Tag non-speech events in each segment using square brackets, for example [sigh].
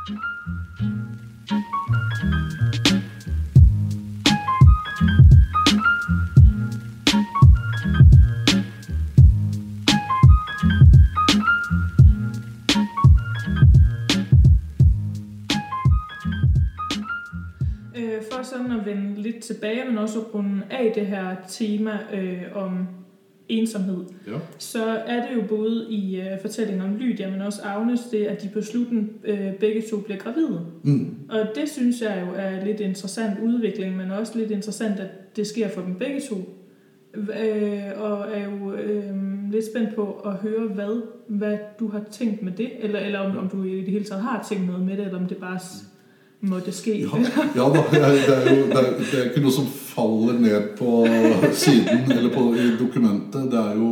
Øh, for sådan at vende lidt tilbage, men også runde af det her tema øh, om ensomhed, Ja. så er det jo både i øh, fortællingen om Lydia, men også Agnes, det at de på slutten øh, begge to bliver gravide. Mm. Og det synes jeg jo er lidt interessant udvikling, men også lidt interessant, at det sker for dem begge to. Øh, og er jo øh, lidt spændt på at høre, hvad, hvad du har tænkt med det, eller, eller om, om du i det hele taget har tænkt noget med det, eller om det bare s- du ske. Ja, ja da, jeg, det, er jo, det, er, det er ikke noe som faller ned på siden eller på, i dokumentet. Det er jo,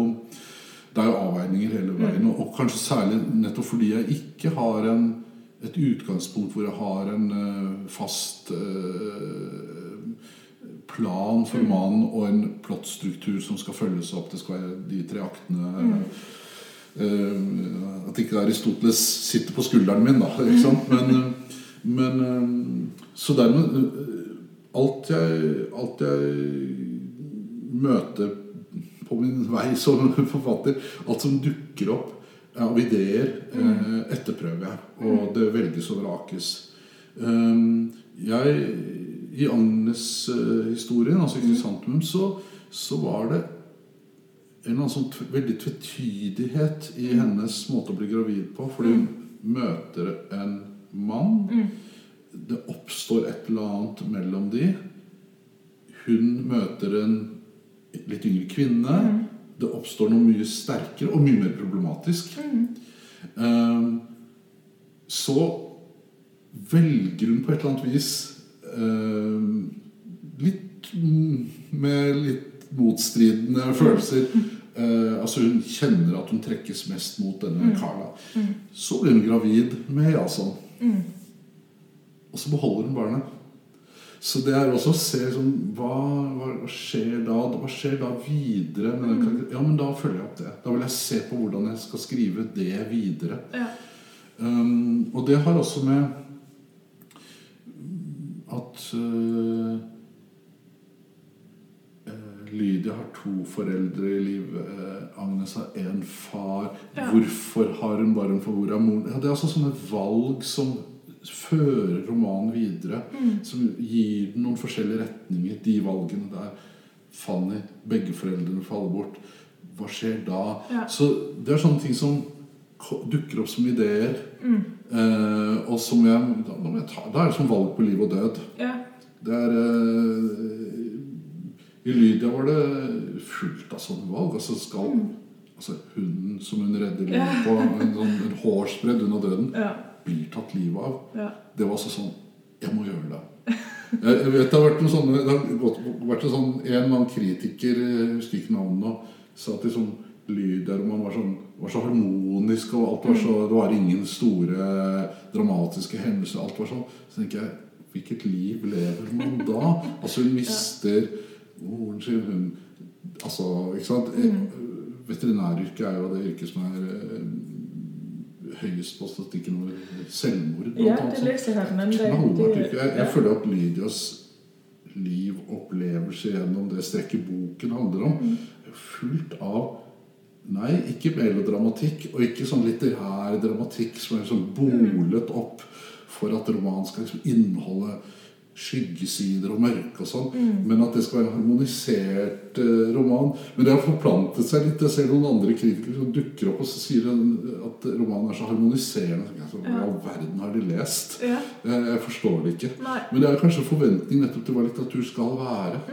det er jo avveininger hele veien. Og, og kanskje særlig nettopp fordi jeg ikke har en, et utgangspunkt hvor jeg har en uh, fast uh, plan for mannen og en plottstruktur som skal følges opp. Det skal være de tre aktene. Eh, at ikke Aristoteles sitter på skulderen min, da. Men, men eh, Så dermed eh, alt jeg, alt jeg møter på min [laughs] vei som forfatter, alt som dukker opp av ideer, eh, etterprøver jeg. Og det velges og vrakes. Um, jeg, I Agnes-historien, altså i Chrysanthemum, så, så var det en eller annen sånn veldig tvetydighet i hennes måte å bli gravid på. Fordi hun møter en mann. Det oppstår et eller annet mellom de. Hun møter en litt yngre kvinne. Det oppstår noe mye sterkere og mye mer problematisk. Um, så velger hun på et eller annet vis um, litt mm, med litt motstridende følelser. Uh, altså Hun kjenner at hun trekkes mest mot denne Carla. Så blir hun gravid med Jason. Og så beholder hun barnet. Så det er også å se liksom, hva, hva skjer da Hva skjer da videre den? Ja, men da følger jeg opp det. Da vil jeg se på hvordan jeg skal skrive det videre. Ja. Um, og det har også med at uh, Lydia har to foreldre i livet. eh, Agnes har én far. Ja. Hvorfor har hun bare en for hvor er moren? Ja, det er altså sånne valg som fører romanen videre. Som gir den noen forskjellige retninger. De valgene der. Fanny, begge foreldrene faller bort. Hva skjer da? Ja. Så det er sånne ting som dukker opp som ideer. Eh, og som jeg da, jeg ta, da er det som valg på liv og død. ja. Det er eh, I Lydia var det fullt av sånne valg. Altså skal altså Hunden som hun redder livet på, en, sånn, en hårsbredd unna døden, Ja. blir tatt livet av. Ja. Det var altså sånn Jeg må gjøre det. Jeg, jeg vet Det har vært noen sånne Det har gått, vært en sånn En annen kritiker, jeg husker ikke navnet nå, sa at liksom Lydia-romanen var, sånn, var så harmonisk, og alt var så Det var ingen store dramatiske hendelser. Alt var sånn. Så tenker jeg Hvilket liv lever man da? Altså Hun mister moren sin. Hun Altså, ikke sant? Veterinæryrket er jo det yrket som er eh, høyest på statistikken over selvmord. ja, det leste jeg her. Knallhardt Det-. Jeg, jeg føler at Lydias liv, opplevelse gjennom det strekket boken handler om, er fullt av Nei, ikke melodramatikk, og ikke sånn litterær dramatikk som er sånn bolet opp for at romanen skal liksom inneholde skyggesider og mørke og sånn, men at det skal være en harmonisert eh, roman. Men det har forplantet seg litt. Jeg ser noen andre kritikere som dukker opp og så sier at romanen er så harmoniserende. Så sånn, Hva all verden har de lest? Ja. Jeg, jeg forstår det ikke. Nei. Men det er kanskje en forventning nettopp til hva litteratur skal være.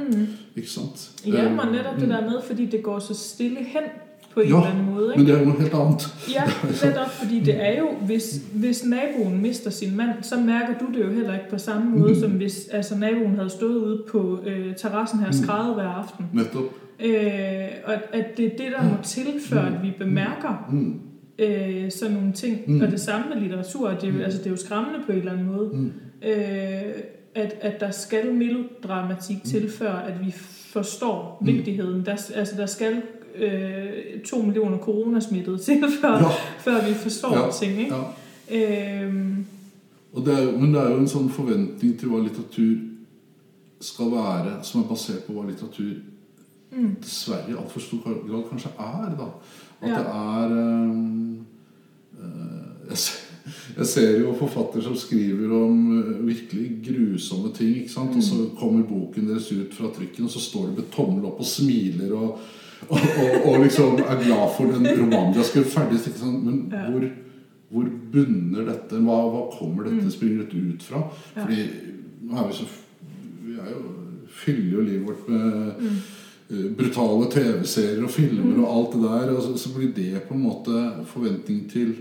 Ikke sant? Ja, Eh, men netop det der med, fordi det går så stille hen på en Ja, eller anden måde. Men det er jo noget helt andet. Ja, [laughs] netop fordi det er jo, hvis, hvis naboen mister sin mand, så mærker du det jo heller ikke på samme måde, som hvis altså, naboen havde stået ude på øh, terrassen her og skrædet hver aften. Netop. Øh, og at- det er det, der må til, før at vi bemærker Mm. øh, sådan nogle ting. Mm. Og det samme med litteratur, det er, jo, altså, det er jo skræmmende på en eller anden måde. Mm. Øh, at, at der skal melodramatik til, før at vi forstår Mm. vigtigheden. Der, altså, der skal øh, to millioner coronasmittede til, [laughs] før, Ja. før vi forstår Ja. ting. Ikke? Ja. Øhm, Og det er, men det er jo en sånn forventning til hva litteratur skal være, som er basert på hva litteratur Mm. dessverre i altfor stor grad kanskje er. da. At Ja. det er øh, øh, jeg, ser, jeg ser jo forfatter som skriver om øh, virkelig grusomme ting. ikke sant? Og så Mm. kommer boken deres ut fra trykken, og så står de med tommel opp og smiler og, og, og, og liksom er glad for den romanen de har skrevet ferdig. Sånn Men hvor, hvor bunner dette? Hva, hva kommer dette, springet springer dette ut fra? Fordi nå er vi så Vi er jo, fyller jo livet vårt med Mm. eh, brutale TV-serier og filmer og alt det der. Og så, så blir det på en måte forventning til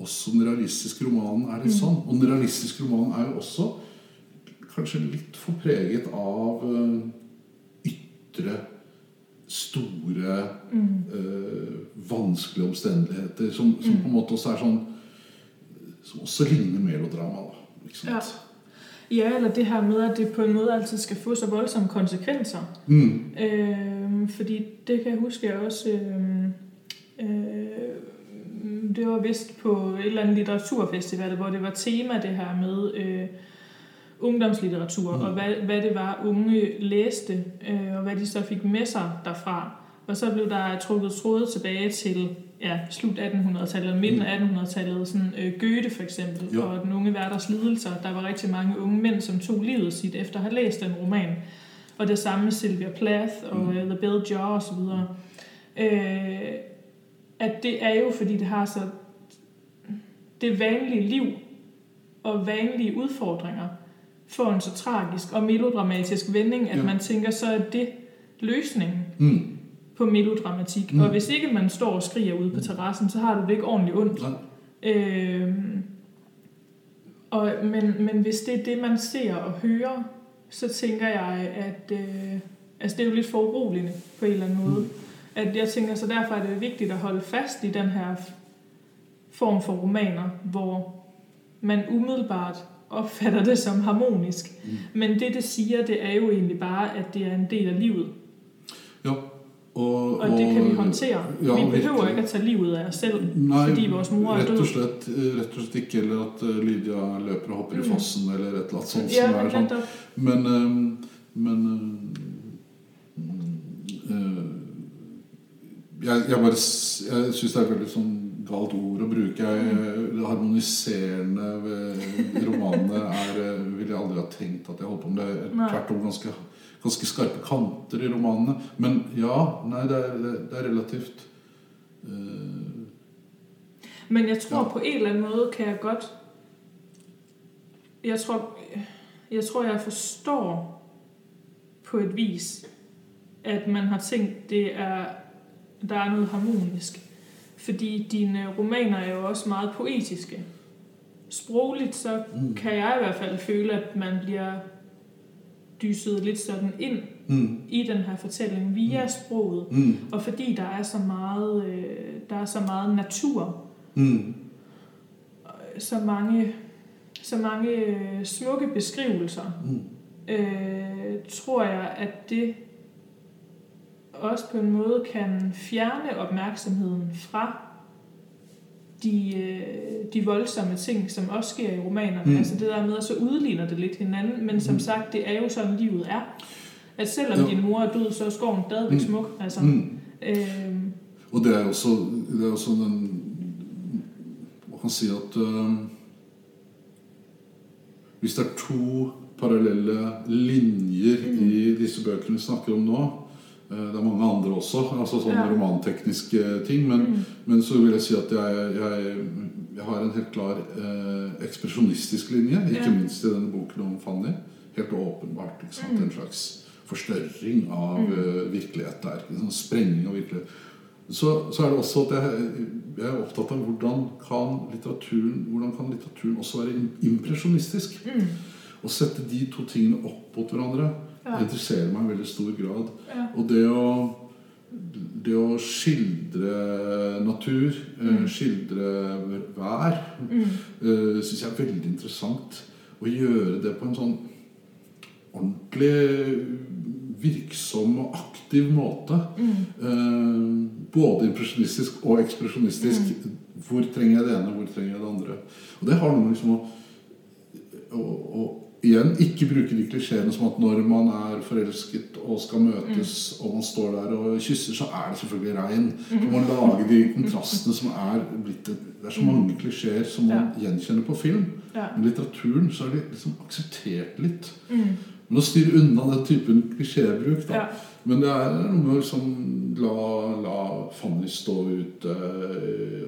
også den realistiske romanen er litt Mm. sånn. Og den realistiske romanen er jo også kanskje litt for preget av eh, ytre, store, Mm. øh, vanskelige omstendigheter som, som Mm. på en måte også er sånn Som også ligner melodrama. da? Ja, eller det her med, at det på en måte alltid skal få så voldsomme konsekvenser. Mm. Øh, fordi det kan jeg huske, jeg også... Øh, det var vist på et eller andet litteraturfestival, hvor det var tema det her med øh, ungdomslitteratur, Mm. og hvad, hvad det var, unge læste, øh, og hvad de så fik med sig derfra. Og så blev der trukket tråde tilbage til ja, slut 1800-tallet, eller midten af 1800-tallet, sådan øh, Goethe for eksempel, jo. og den unge værters lidelser. Der var rigtig mange unge mænd, som tog livet sit efter at have læst den roman. Og det samme med Sylvia Plath og Mm. mm. The Bell Jar og så videre. Øh, at det er jo, fordi det har så det vanlige liv og vanlige udfordringer får en så tragisk og melodramatisk vending, at Ja. man tænker, så er det løsningen Mm. på melodramatik. Mm. Mm. Og hvis ikke man står og skriger ude på terrassen, så har du det ikke ordentligt ondt. Ja. Øhm, og, men, men hvis det er det, man ser og hører, så tænker jeg, at øh, altså det er jo lidt foruroligende på en eller anden måde. Mm. At jeg tænker, så derfor er det vigtigt at holde fast i den her form for romaner, hvor man umiddelbart opfatter det som harmonisk. Mm. Men det, det sier, det er jo egentlig bare, at det er en del av livet. Ja. Og, Og det kan vi håndtere. Ja, vi behøver ikke å ta livet av oss selv, Nei, fordi vores mor er rett død. og slett, eh, rett og slett ikke. Eller at eh, Lydia løper og hopper i Mm. fossen, eller et eller annet sånt. Ja, som er sånn. Men, eh, men øh, øh, jeg, jeg bare Jeg syns det er veldig sånn galt ord å bruke. Jeg, det harmoniserende ved romanene er eh, ville jeg aldri ha tenkt at jeg holdt på med. Det er tvert om ganske, ganske skarpe kanter i romanene. Men ja, nei, det er, det, det er relativt uh, Men jeg tror Ja. på en eller annen måte kan jeg godt... Jeg tror, jeg tror, jeg forstår på et vis, at man har tenkt det er, der er noe harmonisk. Fordi dine romaner er jo også meget poetiske. Sprogligt så mm, kan jeg i hvert fald føle, at man bliver dyset lidt sådan ind mm, i den her fortælling via Mm. sproget. mm, Og fordi der er så meget, øh, der er så meget natur mm. så mange, så mange øh, smukke beskrivelser, Mm. øh, tror jeg, at det også på en måde kan fjerne opmærksomheden fra de, øh, de voldsomme ting, som også sker i romanerne. Mm. Altså det der med, at så udligner det lidt hinanden, men som Mm. sagt, det er jo sådan, livet er. At selvom Ja. din mor er død, så er skoven stadigvæk Mm. smuk. Altså, Mm. øhm. Og det er jo også, det er også den Man kan si at øh, hvis det er to parallelle linjer Mm. i disse bøkene vi snakker om nå Det er mange andre også, altså sånne Ja. romantekniske ting. Men, mm, men så vil jeg si at jeg, jeg, jeg har en helt klar eh, ekspresjonistisk linje. Ikke Ja. minst i denne boken om Fanny. Helt åpenbart. Mm. En slags forstørring av Mm. uh, virkelighet der. En sånn sprengning av virkelighet. Så, så er det også at jeg, jeg er opptatt av hvordan kan litteraturen hvordan kan litteraturen også være impresjonistisk. mm, Å sette de to tingene opp mot hverandre ja, interesserer meg i veldig stor grad. ja, Og det å, det å skildre natur, eh, Mm. skildre vær, mm, uh, syns jeg er veldig interessant. Å gjøre det på en sånn ordentlig virksom og aktiv måte. mm, Eh, både impresjonistisk og ekspresjonistisk. Mm. Hvor trenger jeg det ene, hvor trenger jeg det andre? Og det har noe med liksom å å, og igjen, ikke bruke de klisjeene som at når man er forelsket og skal møtes, og man står der og kysser, så er det selvfølgelig regn. For man lager de kontrastene som er blitt Det er så mange klisjeer som man gjenkjenner på film. Ja. Men i litteraturen så er de liksom akseptert litt. Mm. Men å styre unna den typen klisjébruk, da. Ja. Men det er noe med å liksom la, la Fanny stå ute,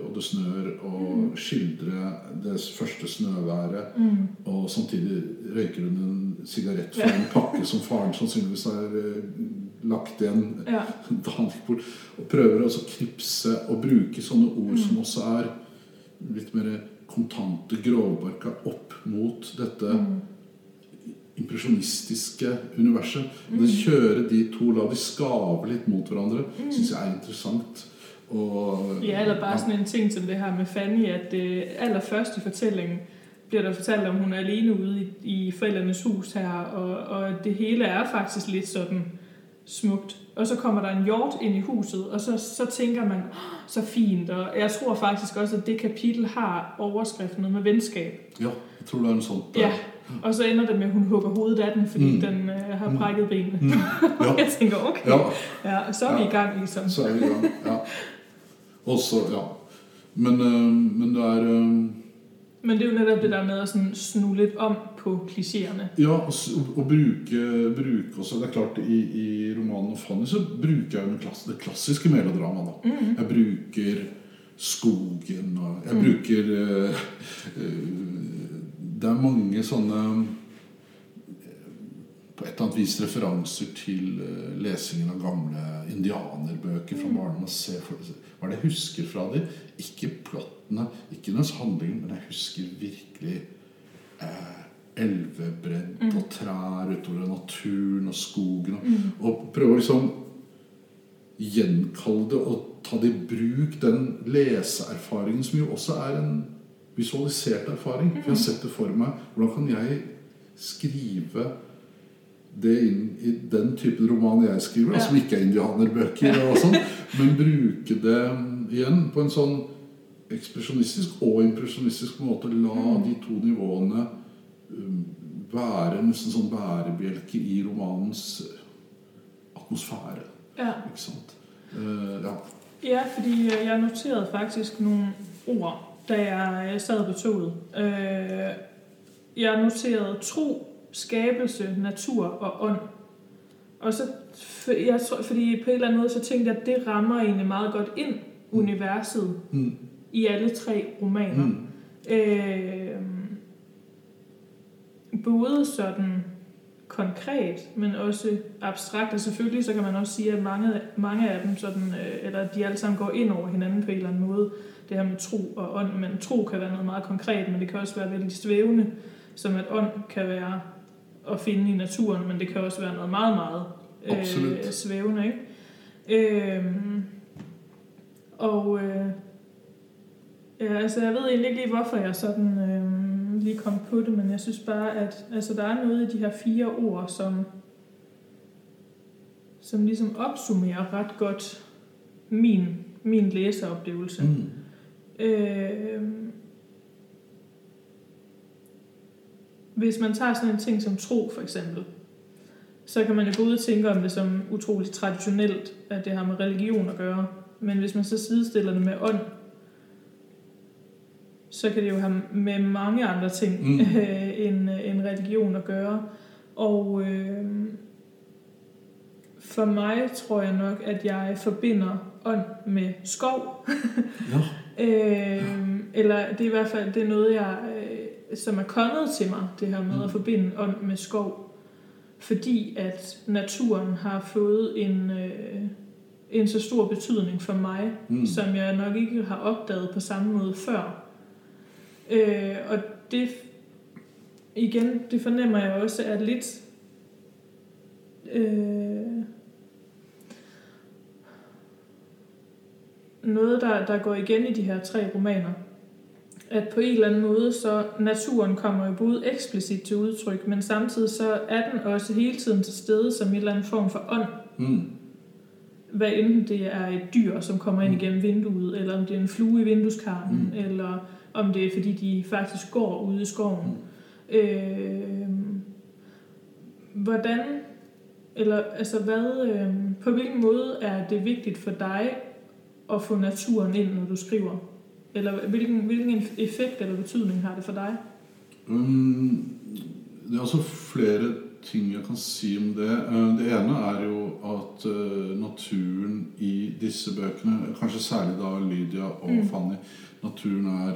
og det snør, og skildre det første snøværet. Mm. Og samtidig røyker hun en sigarett fra en pakke som faren sannsynligvis har eh, lagt igjen Ja. da han gikk bort. Og prøver å knipse og bruke sånne ord Mm. som også er litt mer kontante, grovbarka opp mot dette Mm. Impresjonistiske universet. Mm. Det kjøre de to, la de skave litt mot hverandre, syns jeg er interessant. Og, Ja, eller bare sådan en ting som det her med Fanny, at det allerførst i fortællingen bliver der fortalt, om hun er alene ude i, i forældrenes hus her, og, og det hele er faktisk lidt sådan smukt. Og så kommer der en hjort ind i huset, og så, så tænker man, "Åh, så fint. Og jeg tror faktisk også, at det kapitel har overskriften noget med venskab. Ja, jeg tror det er en sånn Ja, og så ender det med, at hun hugger hovedet af den, fordi Mm. mm. den øh, har brækket benene. Mm. [laughs] Ja. jeg tænker, okay, ja, ja, så er vi i gang ligesom. så er vi i gang. Ja. Også, ja. Men, øh, men det er Øh... Men det er jo netop det der med at sådan snu lidt om på klichéerne. Ja, og og bruke, bruke også Det er klart, i, i romanen om Fanny så bruker jeg klass, det klassiske melodramaet. da. Mm. Jeg bruker skogen, og jeg Mm. bruker øh, eh, Det er mange sånne eh, på et eller annet vis referanser til eh, lesingen av gamle indianerbøker fra Mm. barndommen. Hva er det jeg husker fra dem? Ikke plottene, ikke deres handling, men jeg husker virkelig eh, elvebredd Mm. og trær utover naturen og skogen. Og, Mm. og prøve å liksom gjenkalle det og ta det i bruk, den leseerfaringen som jo også er en visualisert erfaring. For jeg har sett det for meg. Hvordan kan jeg skrive det inn i den typen roman jeg skriver, Ja. som ikke er indianerbøker, og sånn, [laughs] men bruke det igjen på en sånn ekspresjonistisk og impresjonistisk måte. La Mm. de to nivåene um, være nesten sånn bærebjelke i romanens atmosfære. Ja. Ikke sant? Uh, ja. ja, fordi jeg noterede faktisk noen ord, da jeg sad på toget. Øh, jeg noterede tro, skabelse, natur og ånd. Og så, for, jeg tror, fordi på en eller anden måde, så tænkte jeg, at det rammer egentlig meget godt ind universet Mm. i alle tre romaner. Mm. Øh, både sådan konkret, men også abstrakt. Og selvfølgelig så kan man også sige, at mange, mange af dem, sådan, øh, eller de alle sammen går ind over hinanden på en eller anden måde. Det her med tro og ånd, men tro kan være noget meget konkret, men det kan også være veldig svævende, som at ånd kan være at finde i naturen, men det kan også være noget meget, meget øh, svævende. Ikke? Øh, og øh, ja, altså jeg ved egentlig ikke lige, hvorfor jeg sådan øh, lige kom på det, men jeg synes bare, at altså, der er noget i de her fire ord, som, som ligesom opsummerer ret godt min, min læseoplevelse. Mm. Øh, hvis man tager sådan en ting som tro for eksempel, så kan man jo både tænke om det som utroligt traditionelt, at det har med religion at gøre. Men hvis man så sidestiller det med ånd, så kan det jo have med mange andre ting Mm. [laughs] øh, end, end religion at gøre. Og øh, for mig tror jeg nok, at jeg forbinder ånd med skov. Ja. [laughs] Øh, eller det er i hvert fald det er noget, jeg, øh, som er kommet til mig, det her med Mm. at forbinde ånd med skov. Fordi at naturen har fået en, øh, en så stor betydning for mig, Mm. som jeg nok ikke har opdaget på samme måde før. Øh, og det, igen, det fornemmer jeg også er lidt... Øh, noget, der, der går igen i de her tre romaner. At på en eller anden måde, så naturen kommer jo både eksplicit til udtryk, men samtidig så er den også hele tiden til stede som en eller anden form for ånd. Mm. Hvad enten det er et dyr, som kommer ind igennem vinduet, eller om det er en flue i vindueskarmen, Mm. eller om det er fordi de faktisk går ude i skoven. Øh, hvordan, eller altså hvad, øh, på hvilken måde er det vigtigt for dig at få naturen ind, når du skriver? Eller hvilken, hvilken effekt eller betydning har det for dig? Um, det er altså flere ting jeg kan si om det. Uh, det ene er jo at uh, naturen i disse bøkene, kanskje særlig da Lydia og Mm. Fanny, naturen er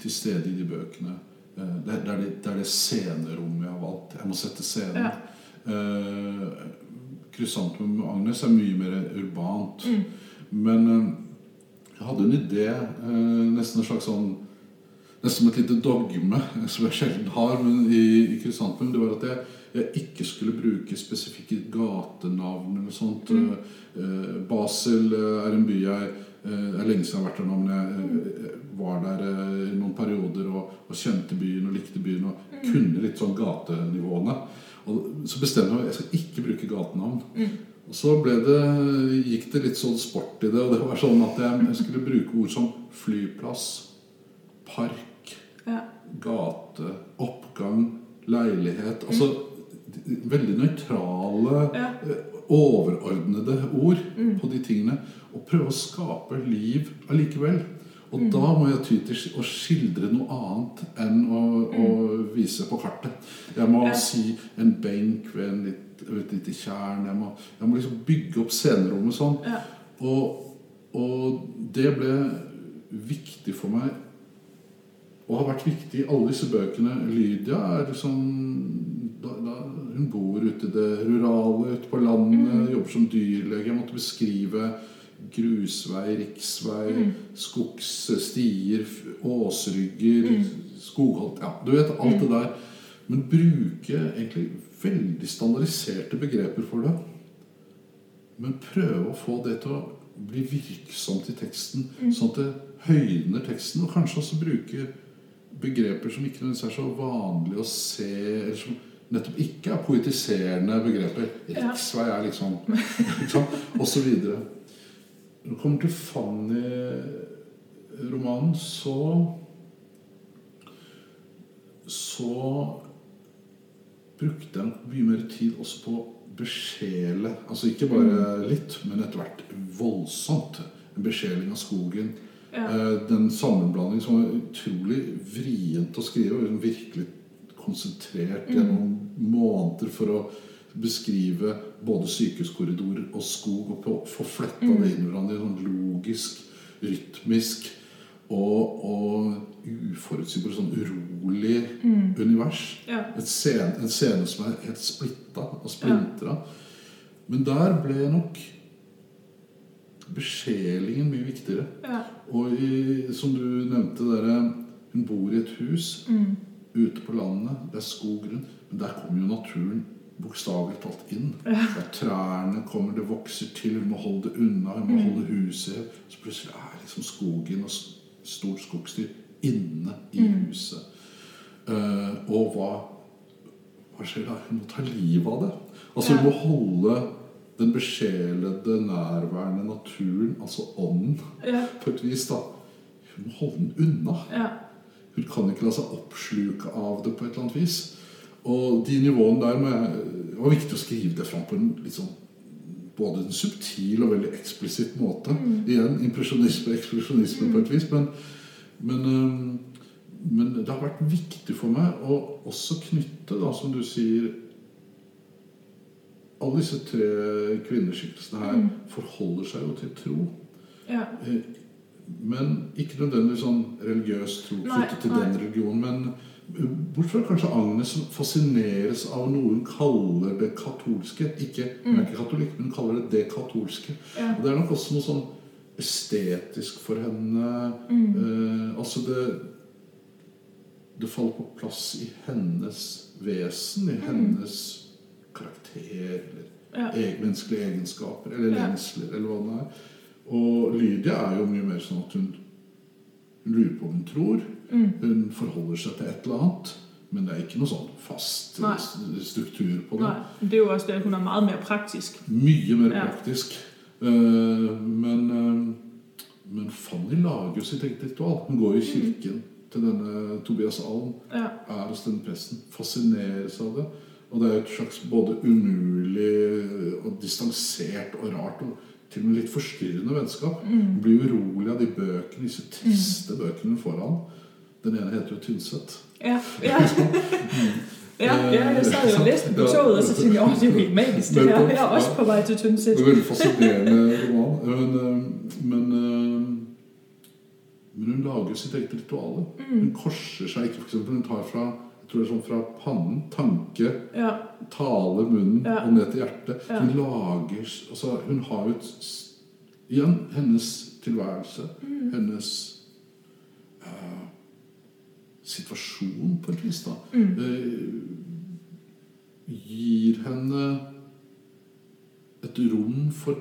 til stede i de bøkene. Uh, det, er- det, det, er det scenerommet jeg har valgt. Jeg må sette scenen. Ja. Krysantemum med Agnes er mye mer urbant. Mm. Men eh, jeg hadde en idé, eh, nesten en slags sånn Nesten som et lite dogme, eh, som jeg sjelden har men i, i Kristiansand. Det var at jeg, jeg ikke skulle bruke spesifikke gatenavn eller sånt. Mm. Basel er en by jeg Det er lenge siden jeg har vært der nå, men jeg eh, var der i noen perioder og, og kjente byen og likte byen og Mm. kunne litt sånn gatenivåene. Og så bestemte jeg meg jeg skal ikke bruke gatenavn. Mm. Så det, gikk det litt sånn sport i det. Og det var sånn at jeg, skulle bruke ord som flyplass, park, Ja. gate, oppgang, leilighet. Altså mm. veldig nøytrale, Ja. eh, overordnede ord Mm. på de tingene. Og prøve å skape liv allikevel. Og Mm. da må jeg ty til å skildre noe annet enn å, å vise på kartet. Jeg må Mm. Si en benk ved, en litt, ved et lite tjern. Jeg må, jeg må liksom bygge opp scenerommet sånn. Ja. Og, og det ble viktig for meg og har vært viktig i alle disse bøkene. Lydia er liksom da, da, Hun bor ute i det rurale, ute på landet, Mm. jobber som dyrlege. Jeg måtte beskrive grusvei, riksvei, Mm. skogsstier, åsrygger, Mm. skogholt Ja, du vet alt det der. Men bruke egentlig veldig standardiserte begreper for det. Men prøve å få det til å bli virksomt i teksten, Mm. sånn at det høyner teksten. Og kanskje også bruke begreper som ikke nødvendigvis er så vanlige å se, eller som nettopp ikke er poetiserende begreper. Riksvei er liksom ikke? Og så videre. Når det kommer til Fanny-romanen, så Så brukte jeg mye mer tid også på å besjele Altså ikke bare litt, men etter hvert voldsomt. En besjeling av skogen. Ja. Eh, Den sammenblandingen som var utrolig vrient å skrive. og liksom Virkelig konsentrert gjennom måneder for å beskrive både sykehuskorridorer og skog. Og få fletta det inn i hverandre i sånn logisk, rytmisk og, og uforutsigbart, sånn urolig univers. Ja. Et scene, en scene som er helt splitta og splintra. Men der ble nok besjelingen mye viktigere. Ja. Og i, som du nevnte, dere, hun bor i et hus Mm. ute på landet. Det er skog rundt. Men der kommer jo naturen bokstavelig talt inn. Der trærne kommer, det vokser til. Hun må holde det unna, hun må holde huset Så plutselig er liksom skogen og stort skogsdyr inne i huset. Uh, og hva, hva skjer da? Hun må ta livet av det. Altså hun Ja. må holde den besjelede, nærværende naturen, altså ånden, Ja. på et vis. da Hun må holde den unna. Ja. Hun kan ikke la seg oppsluke av det på et eller annet vis. Og de nivåene der med, det var viktig å skrive det fram på en litt sånn både en subtil og veldig eksplisitt måte. Igjen impresjonisme ekspresjonisme på et vis. Men, men, øhm, men det har vært viktig for meg å også knytte, da, som du sier Alle disse tre kvinneskikkelsene her forholder seg jo til tro. Ja. Eh, Men ikke nødvendigvis sånn religiøs tro knyttet til nei. den religionen. Men eh, bortsett fra kanskje Agnes som fascineres av noe hun kaller det katolske. Ikke, hun er ikke katolikk, men hun kaller det det katolske. Ja. Og det er nok også noe sånn estetisk for henne. Eh, altså det Det faller på plass i hennes vesen, i hennes karakter eller Ja. menneskelige egenskaper eller Ja. eller hva det er. Og Lydia er jo mye mer sånn at hun, hun lurer på om hun tror. Mm. Hun forholder seg til et eller annet. Men det er ikke noe sånn fast Nei. struktur på det. Nei. det er jo også det, at hun er meget mer praktisk. Mye mer Ja. praktisk. Uh, men, uh, men Fanny lager jo sitt eget ritual. Hun går i kirken til denne Tobias Alm Ja. er hos denne presten. Fascineres av det. Og det er et slags både umulig og distansert og rart og til og med litt forstyrrende vennskap. Mm. Blir urolig av de bøkene, disse triste bøkene foran. Den ene heter jo Tynset. Ja, ja. [laughs] ja, ja, jeg sad jo læste på showet, og så tænkte jeg, åh, det er jo helt magisk det her. Jeg er også på vej til Tynset. Veldig fascinerende roman. Men, men, øh, men hun lager sitt eget ritual. Hun korser seg ikke. For eksempel, hun tar fra jeg tror det er sånn fra pannen, tanke, Ja, tale, munnen Ja. og ned til hjertet. Hun lager altså, Hun har jo Igjen hennes tilværelse. Mm. Hennes øh, situasjon, på et vis, da. Mm. øh, gir henne et rom for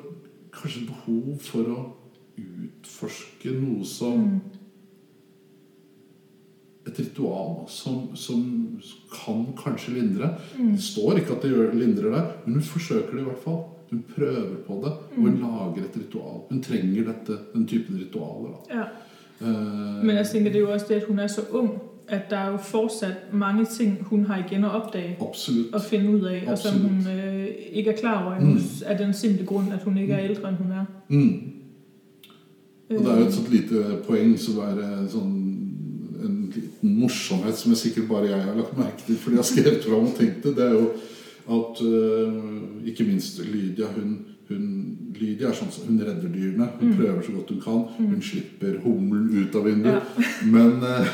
Kanskje behov for å utforske noe som Mm. Et ritual som, som kan kanskje lindre. Mm. Det står ikke at det lindrer det, men hun forsøker det i hvert fall. Hun prøver på det, og Mm. hun lager et ritual. Hun trenger dette, den typen ritualer. Ja. Uh, Men jeg tenker det er jo også det, at hun er så ung, at der er jo fortsat mange ting, hun har igen at opdage absolutt. og finde ud af, og som hun øh, ikke er klar over endnu, Mm. af den simple grund, at hun ikke er ældre, end hun er. Mm. Og det er jo Øh, et sånt lite poeng som er sånn en liten morsomhet som jeg sikkert bare jeg har lagt merke til fordi jeg har skrevet hva hun tenkte. det. Det er jo at øh, ikke minst Lydia hun, hun, Lydia er sånn som hun redder dyrene. Hun Mm. prøver så godt hun kan. Hun slipper humlen ut av vinduet. Ja. [laughs] Men [laughs] uh,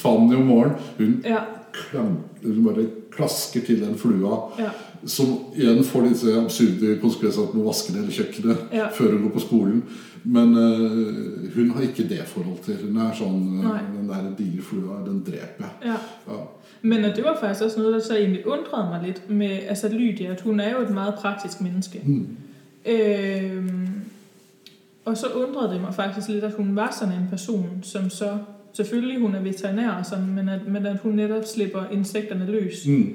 Fanny om morgenen hun, Ja, klang, hun bare klasker til den flua. ja, Som igjen får disse absurde konsekvenser at hun må vaske hele kjøkkenet før hun går på skolen. Men uh, hun har ikke det forhold til. Hun er sånn eh, Den der digre flua, den dreper jeg. ja. Men det var faktisk også noe så egentlig undrede meg litt med, altså Lydia, at hun er jo et meget praktisk menneske. Mm. Øhm, og så undrede det mig faktisk lidt, at hun var sådan en person, som så, selvfølgelig hun er veterinær, og sådan, men, at, men at hun netop slipper insekterne løs. Mm.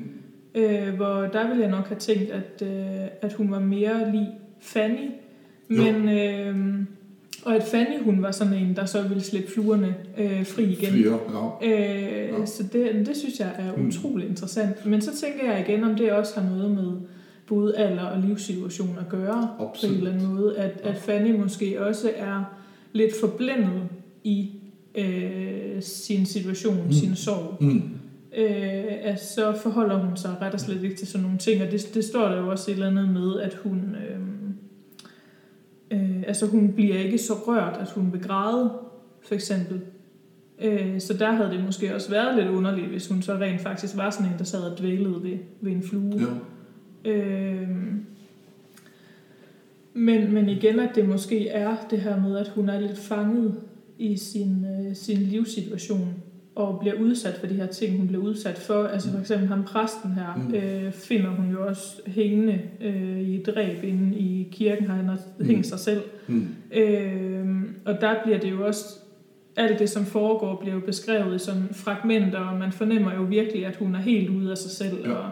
Øh, hvor der ville jeg nok have tænkt, at, øh, at hun var mere lige Fanny. Men, øh, og at Fanny, hun var sådan en, der så ville slippe fluerne øh, fri igen. Fria, ja. Øh, Ja. Så det, det synes jeg er Mm. utrolig interessant. Men så tænker jeg igen, om det også har noget med både alder og livssituation at gøre på en eller anden måde. At, at Fanny måske også er lidt forblændet i øh, sin situation, mm. Sin sorg. Mm. Øh, at så forholder hun sig ret og slet ikke til sådan nogle ting. Og det, det står der jo også et eller andet med, at hun... Øh, øh, altså hun bliver ikke så rørt, at hun vil græde, for eksempel. Øh, så der havde det måske også været lidt underligt, hvis hun så rent faktisk var sådan en, der sad og dvælede ved, ved en flue. ja. Øh, men, men igen, at det måske er det her med, at hun er lidt fanget i sin, øh, sin livssituation og bliver udsat for de her ting, hun bliver udsat for. Altså for eksempel ham præsten her, Mm. øh, finder hun jo også hængende øh, i et dræb inde i kirken, har han Mm. hængt sig selv. Mm. Øh, og der bliver det jo også, alt det som foregår bliver jo beskrevet som fragmenter, og man fornemmer jo virkelig, at hun er helt ude af sig selv. Ja. Og,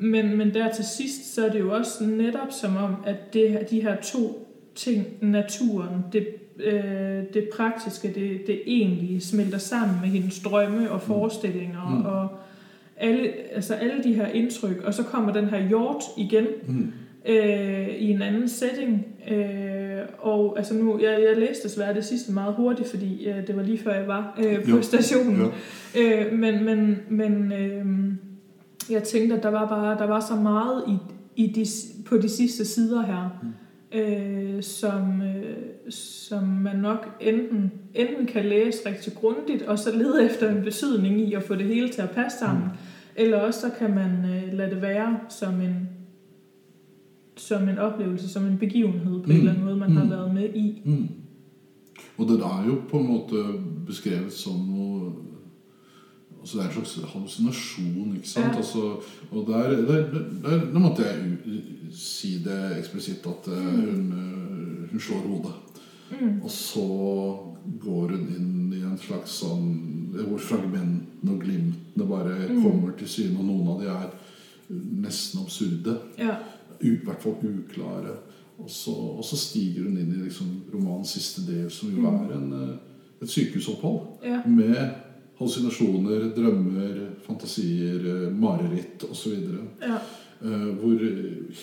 men, men der til sidst, så er det jo også netop som om, at det, de her to ting, naturen, det, øh, det praktiske, det, det egentlige, smelter sammen med hendes drømme og forestillinger, Mm. og alle, altså alle de her indtryk, og så kommer den her hjort igen, Mm. øh, i en anden setting. Øh, og altså nu, jeg, jeg læste desværre det sidste meget hurtigt, fordi øh, det var lige før jeg var øh, på jo. stationen. Jo. Øh, men men, men øh, jeg tænkte, at der var bare der var så meget i, i de, på de sidste sider her, øh, som, øh, som man nok enten, enten kan læse rigtig grundigt, og så lede efter en betydning i at få det hele til at passe sammen, mm. eller også så kan man øh, lade det være som en som en oplevelse, som en begivenhed på mm. en eller anden måde, man mm. har Mm. været med i. Mm. Og det er jo på en måte beskrevet som noe Altså det er en slags hallusinasjon, ikke sant? Ja. Altså, og der, der, der, Nå måtte jeg si det eksplisitt at eh, hun, eh, hun slår hodet. Mm. Og så går hun inn i en slags sånn Hvor fragmentene og glimtene bare Mm. kommer til syne, og noen av de er nesten absurde. Ja, I hvert fall uklare. Og så, og så stiger hun inn i liksom romanens siste del, som jo Mm. er en, eh, et sykehusopphold ja, med hallusinasjoner, drømmer, fantasier, mareritt osv. Ja. Eh, hvor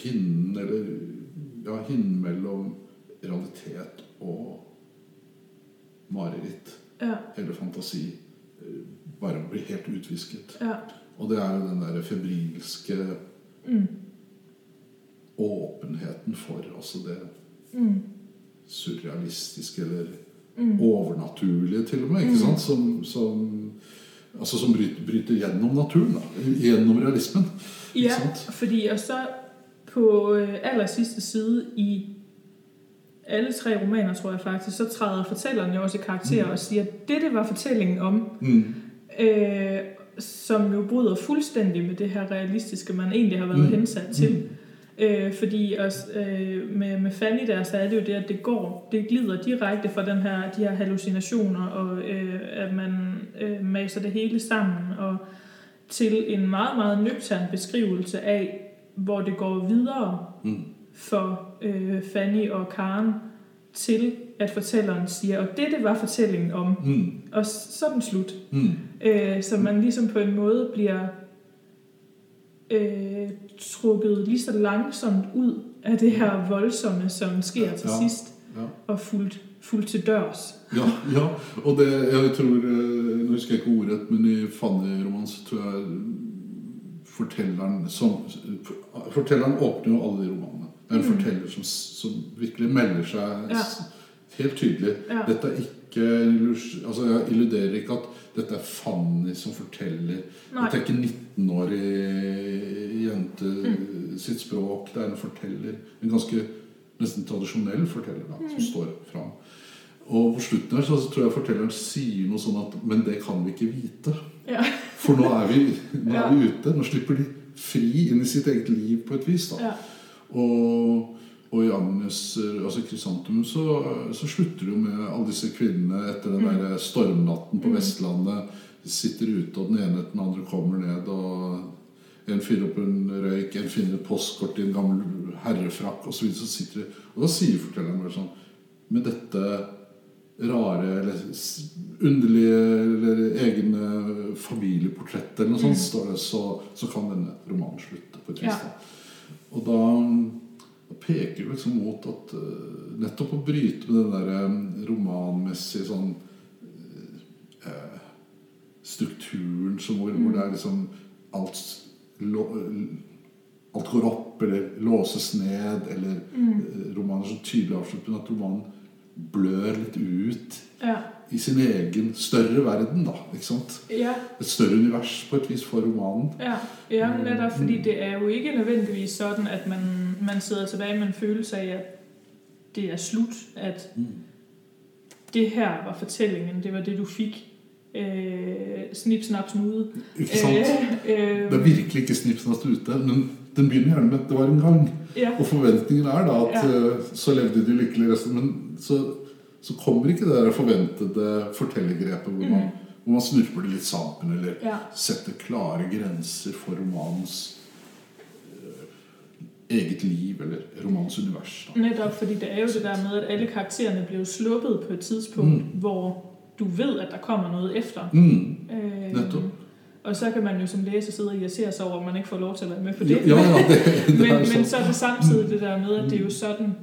hinnen, eller ja, hinnen mellom realitet og mareritt Ja. eller fantasi eh, bare blir helt utvisket. Ja. Og det er jo den der febrilske Mm. åpenheten for altså det Mm. surrealistiske eller Mm. overnaturlige, til og med. ikke sant? Som, som, altså som bryter, bryter gjennom naturen. da, Gjennom realismen. Ikke Ja, fordi og så på øh, aller sidste side i alle tre romaner, tror jeg faktisk, så træder fortælleren jo også i karakter Mm. og siger, at dette var fortællingen om, Mm. øh, som jo bryder fuldstændig med det her realistiske, man egentlig har været Mm. hensat til. Øh, fordi også, øh, med, med Fanny der, så er det jo det, at det går, det glider direkte fra den her, de her hallucinationer, og øh, at man øh, maser det hele sammen, og til en meget, meget nøgtern beskrivelse af, hvor det går videre Mm. for øh, Fanny og Karen, til at fortælleren siger, og dette var fortællingen om, Mm. og så den slut. Mm. Øh, så man ligesom på en måde bliver øh, trukket lige så langsomt ud af det her voldsomme, som sker til Ja. sidst, Ja. og fuldt, fuldt til dørs. Ja, ja, og det, jeg tror eh, Nå husker jeg ikke ordet, men i Fanny-romans tror jeg fortelleren som Fortelleren åpner jo alle de romanene. Det er en Mm. forteller som, som virkelig melder seg Ja. helt tydelig. Ja. Dette er ikke altså Jeg illuderer ikke at dette er Fanny som forteller. Nei. Dette er ikke 19-årig jente Mm. sitt språk. Det er en forteller. En ganske nesten tradisjonell forteller da, Mm. som står fram. Og på slutten her så tror jeg fortelleren sier noe sånn at Men det kan vi ikke vite. Ja. [laughs] For nå er vi, nå er vi ute. Nå slipper de fri inn i sitt eget liv på et vis. da. Ja. Og, og i Agnes, eh, altså Krysantemum, så, så slutter det jo med alle disse kvinnene etter den Mm. der stormnatten på Mm. Vestlandet. De sitter ute, og den ene etter den andre kommer ned. og En fyrer opp en røyk, en finner et postkort i en gammel herrefrakk osv. Så, videre, så sitter de, og da sier fortelleren bare sånn Med dette rare eller underlige eller egne familieportrettet eller noe sånt, Mm. så, så kan denne romanen slutte på et vis. Ja. Og da peker jo liksom mot at eh, nettopp å bryte med den der romanmessige sånn eh, strukturen som hvor, hvor det er liksom alt lo, Alt går opp eller låses ned, eller Mm. eh, romanen er så tydelig avslutter, men at romanen blør litt ut Ja. I sin egen større verden, da. ikke sant? Ja. Et større univers på et vis for romanen. Ja, ja men er fordi det er jo ikke nødvendigvis sånn at man, man sidder tilbake med en følelse av at det er slutt. at det her var fortellingen, det var det du fikk. Eh, snipp, snapp, snude. Ikke sant? Eh, øh, Det er virkelig ikke snipsnast ute, men den begynner gjerne med 'det var en gang'. ja, Og forventningen er da at Ja. så levde de lykkelig resten. Men så, så kommer ikke det der forventede fortellergrepet hvor man, hvor man snurper det litt sammen, eller ja, setter klare grenser for romanens eh, eget liv, eller romanens univers. Da. netop fordi det er jo det der med, at alle karakterene blir sluppet på et tidspunkt, Mm. hvor du vet at der kommer noe efter. Mm. Øh, Nettopp. og så kan man jo som læser sidde og irritere sig over, at man ikke får lov til at være med på det. Ja, ja, det, [laughs] det men, men sånn. så er det samtidig det der med, at det er jo sådan,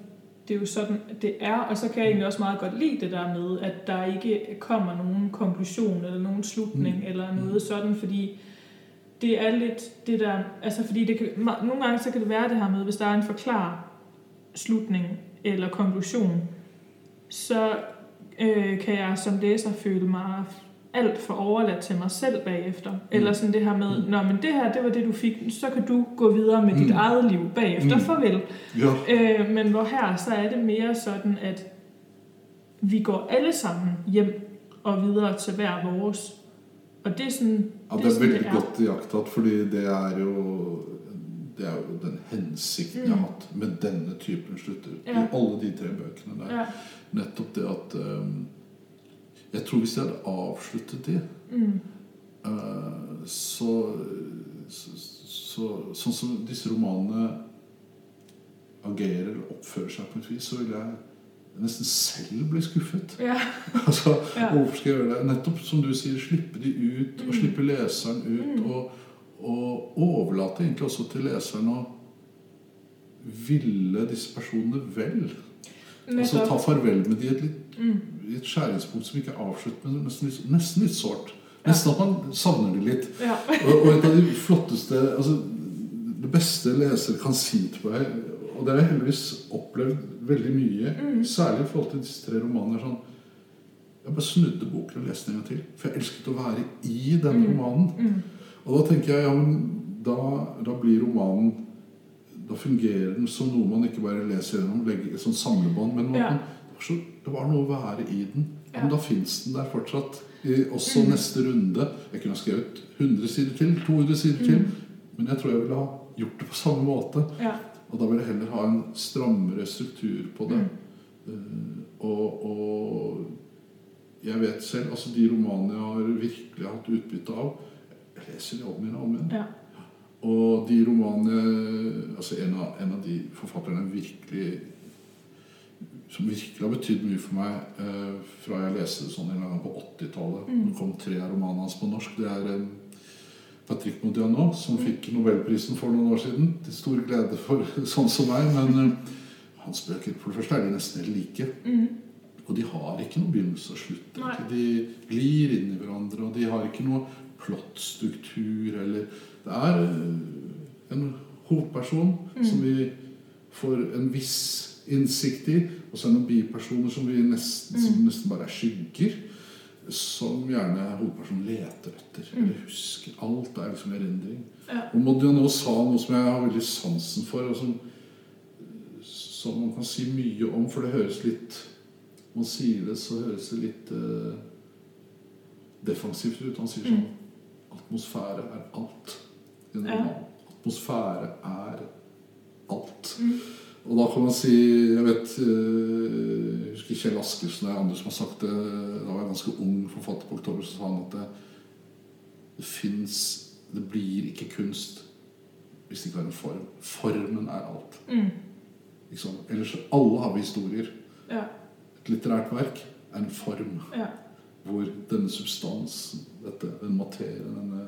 det er jo sådan, det er, og så kan jeg egentlig også meget godt lide det der med, at der ikke kommer nogen konklusion eller nogen slutning Mm. eller noget sådan, fordi det er lidt det der, altså fordi det kan, nogle gange så kan det være det her med, hvis der er en forklar slutning eller konklusion, så øh, kan jeg som læser føle mig alt for overladt til mig selv bagefter. Mm. Eller sådan det her med, Mm. Nå, men det her, det var det du fik, så kan du gå videre med mm. dit Mm. eget liv bagefter. Mm. Mm. Farvel. Ja, Øh, men hvor her, så er det mere sådan, at vi går alle sammen hjem og videre til hver vores. Og det er sådan, ja, det er veldig godt iakttatt, fordi det er jo det er jo den hensikten jeg har Mm. hatt med denne typen slutter. Ja. I alle de tre bøkene der. Ja. Nettopp det at um, Jeg tror hvis jeg hadde avsluttet det, Mm. eh, så, så, så Sånn som disse romanene agerer eller oppfører seg på et vis, så vil jeg nesten selv bli skuffet. Ja. [laughs] Altså, Ja. Hvorfor skal jeg gjøre det? Nettopp som du sier, slippe de ut, og Mm. slippe leseren ut. Mm. Og, og overlate egentlig også til leseren å ville disse personene vel. Altså ta farvel med de et, litt, Mm. I et skjæringspunkt som ikke er avslutt, men nesten litt, nesten litt sårt. Nesten at man savner det litt. Ja. Og, og et av de flotteste altså, Det beste leser kan si til meg, og det har jeg heldigvis opplevd veldig mye, Mm. særlig i forhold til disse tre romanene sånn, Jeg bare snudde boken og leste den en gang til. For jeg elsket å være i denne Mm. romanen. Mm. Og da tenker jeg ja, men da, da blir romanen Da fungerer den som noe man ikke bare leser gjennom, legger et sånt samlebånd, men man, Ja. Så, det var noe å være i den. Ja. Men da fins den der fortsatt. I, også Mm. neste runde. Jeg kunne ha skrevet 100 sider til, 200 sider til, Mm. men jeg tror jeg ville ha gjort det på samme måte. Ja. Og da vil jeg heller ha en strammere struktur på det. Mm. Uh, og, og jeg vet selv altså De romanene jeg har virkelig hatt utbytte av Jeg leser de om igjen og om igjen. Ja. Og de romanene altså en av, en av de forfatterne jeg virkelig som virkelig har betydd mye for meg eh, fra jeg leste det sånn en gang på 80-tallet. Mm. Det kom tre av romanene hans på norsk. Det er eh, Patrick Modiano, som Mm. fikk Nobelprisen for noen år siden. Til stor glede for [laughs] sånn som meg. Men eh, hans bøker for det første er de nesten helt like. Mm. Og de har ikke noen begynnelse og slutt. De glir inn i hverandre, og de har ikke noe plottstruktur eller Det er eh, en hovedperson Mm. som vi får en viss innsikt i, og så er det noen bipersoner som nesten, som Mm. nesten bare er skygger. Som gjerne hovedpersonen leter etter Mm. eller husker. Alt er liksom erindring. Ja. Og Modiano sa noe som jeg har veldig sansen for, og som, som man kan si mye om, for det høres litt Når man sier det, så høres det litt eh, defensivt ut. Han sier sånn Atmosfære er alt. Ja. Atmosfære er alt. Mm. Og da kan man si Jeg vet eh, Jeg husker Kjell Askersen og andre som har sagt det. Da var jeg ganske ung forfatter på Oktober, så sa han at det, det fins Det blir ikke kunst hvis det ikke er en form. Formen er alt. Mm. Liksom. Ellers alle har vi historier. Ja. Et litterært verk er en form Ja. hvor denne substansen, dette, den materien, denne,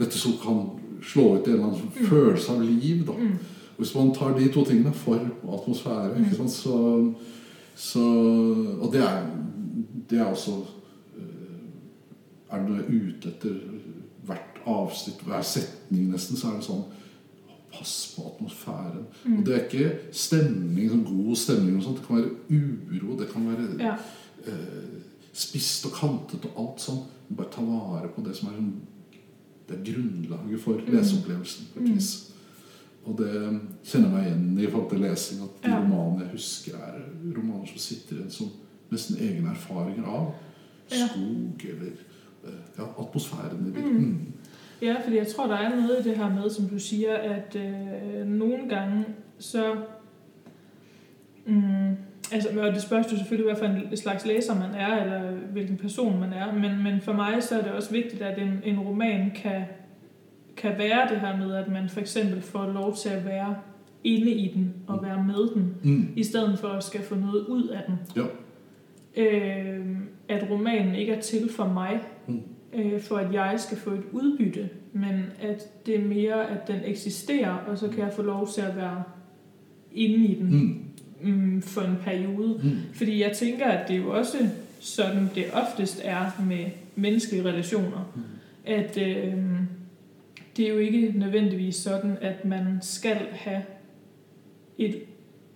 dette som kan slå ut i en eller annen Mm. følelse av liv. da. Mm. Hvis man tar de to tingene, form og atmosfære, Mm. ikke sant, så, så Og det er, det er også eh, Er det noe ute etter hvert avsnitt, hver setning nesten, så er det sånn Pass på atmosfæren. Mm. Og det er ikke stemning, sånn god stemning og sånt. Det kan være uro, det kan være Ja. eh, spist og kantet og alt sånn. Bare ta vare på det som er sånn, det er grunnlaget for Mm. leseopplevelsen. på et Mm. Og det kjenner jeg meg igjen i forhold til lesing. At de Ja. romanene jeg husker, er romaner som sitter igjen som nesten egne erfaringer av skog eller eh, ja, atmosfæren i det. Mm. Mm. Ja, fordi jeg tror, der er noget i det her med, som du sier, at øh, noen gange så... Mm, altså, og det spørs jo selvfølgelig, hva en slags læser man er, eller hvilken person man er, men, men for meg så er det også viktig, at en, en roman kan, kan være det her med, at man for eksempel får lov til at være inde i den og være med den, Mm. i stedet for at skal få noget ud af den. Ja. Øh, at romanen ikke er til for mig, Mm. øh, for at jeg skal få et udbytte, men at det er mere, at den eksisterer, og så kan jeg få lov til at være inde i den Mm. mm, for en periode. Mm. Fordi jeg tænker, at det er jo også sådan, det oftest er med menneskelige relationer. Mm. At øh, det er jo ikke nødvendigvis sådan, at man skal have et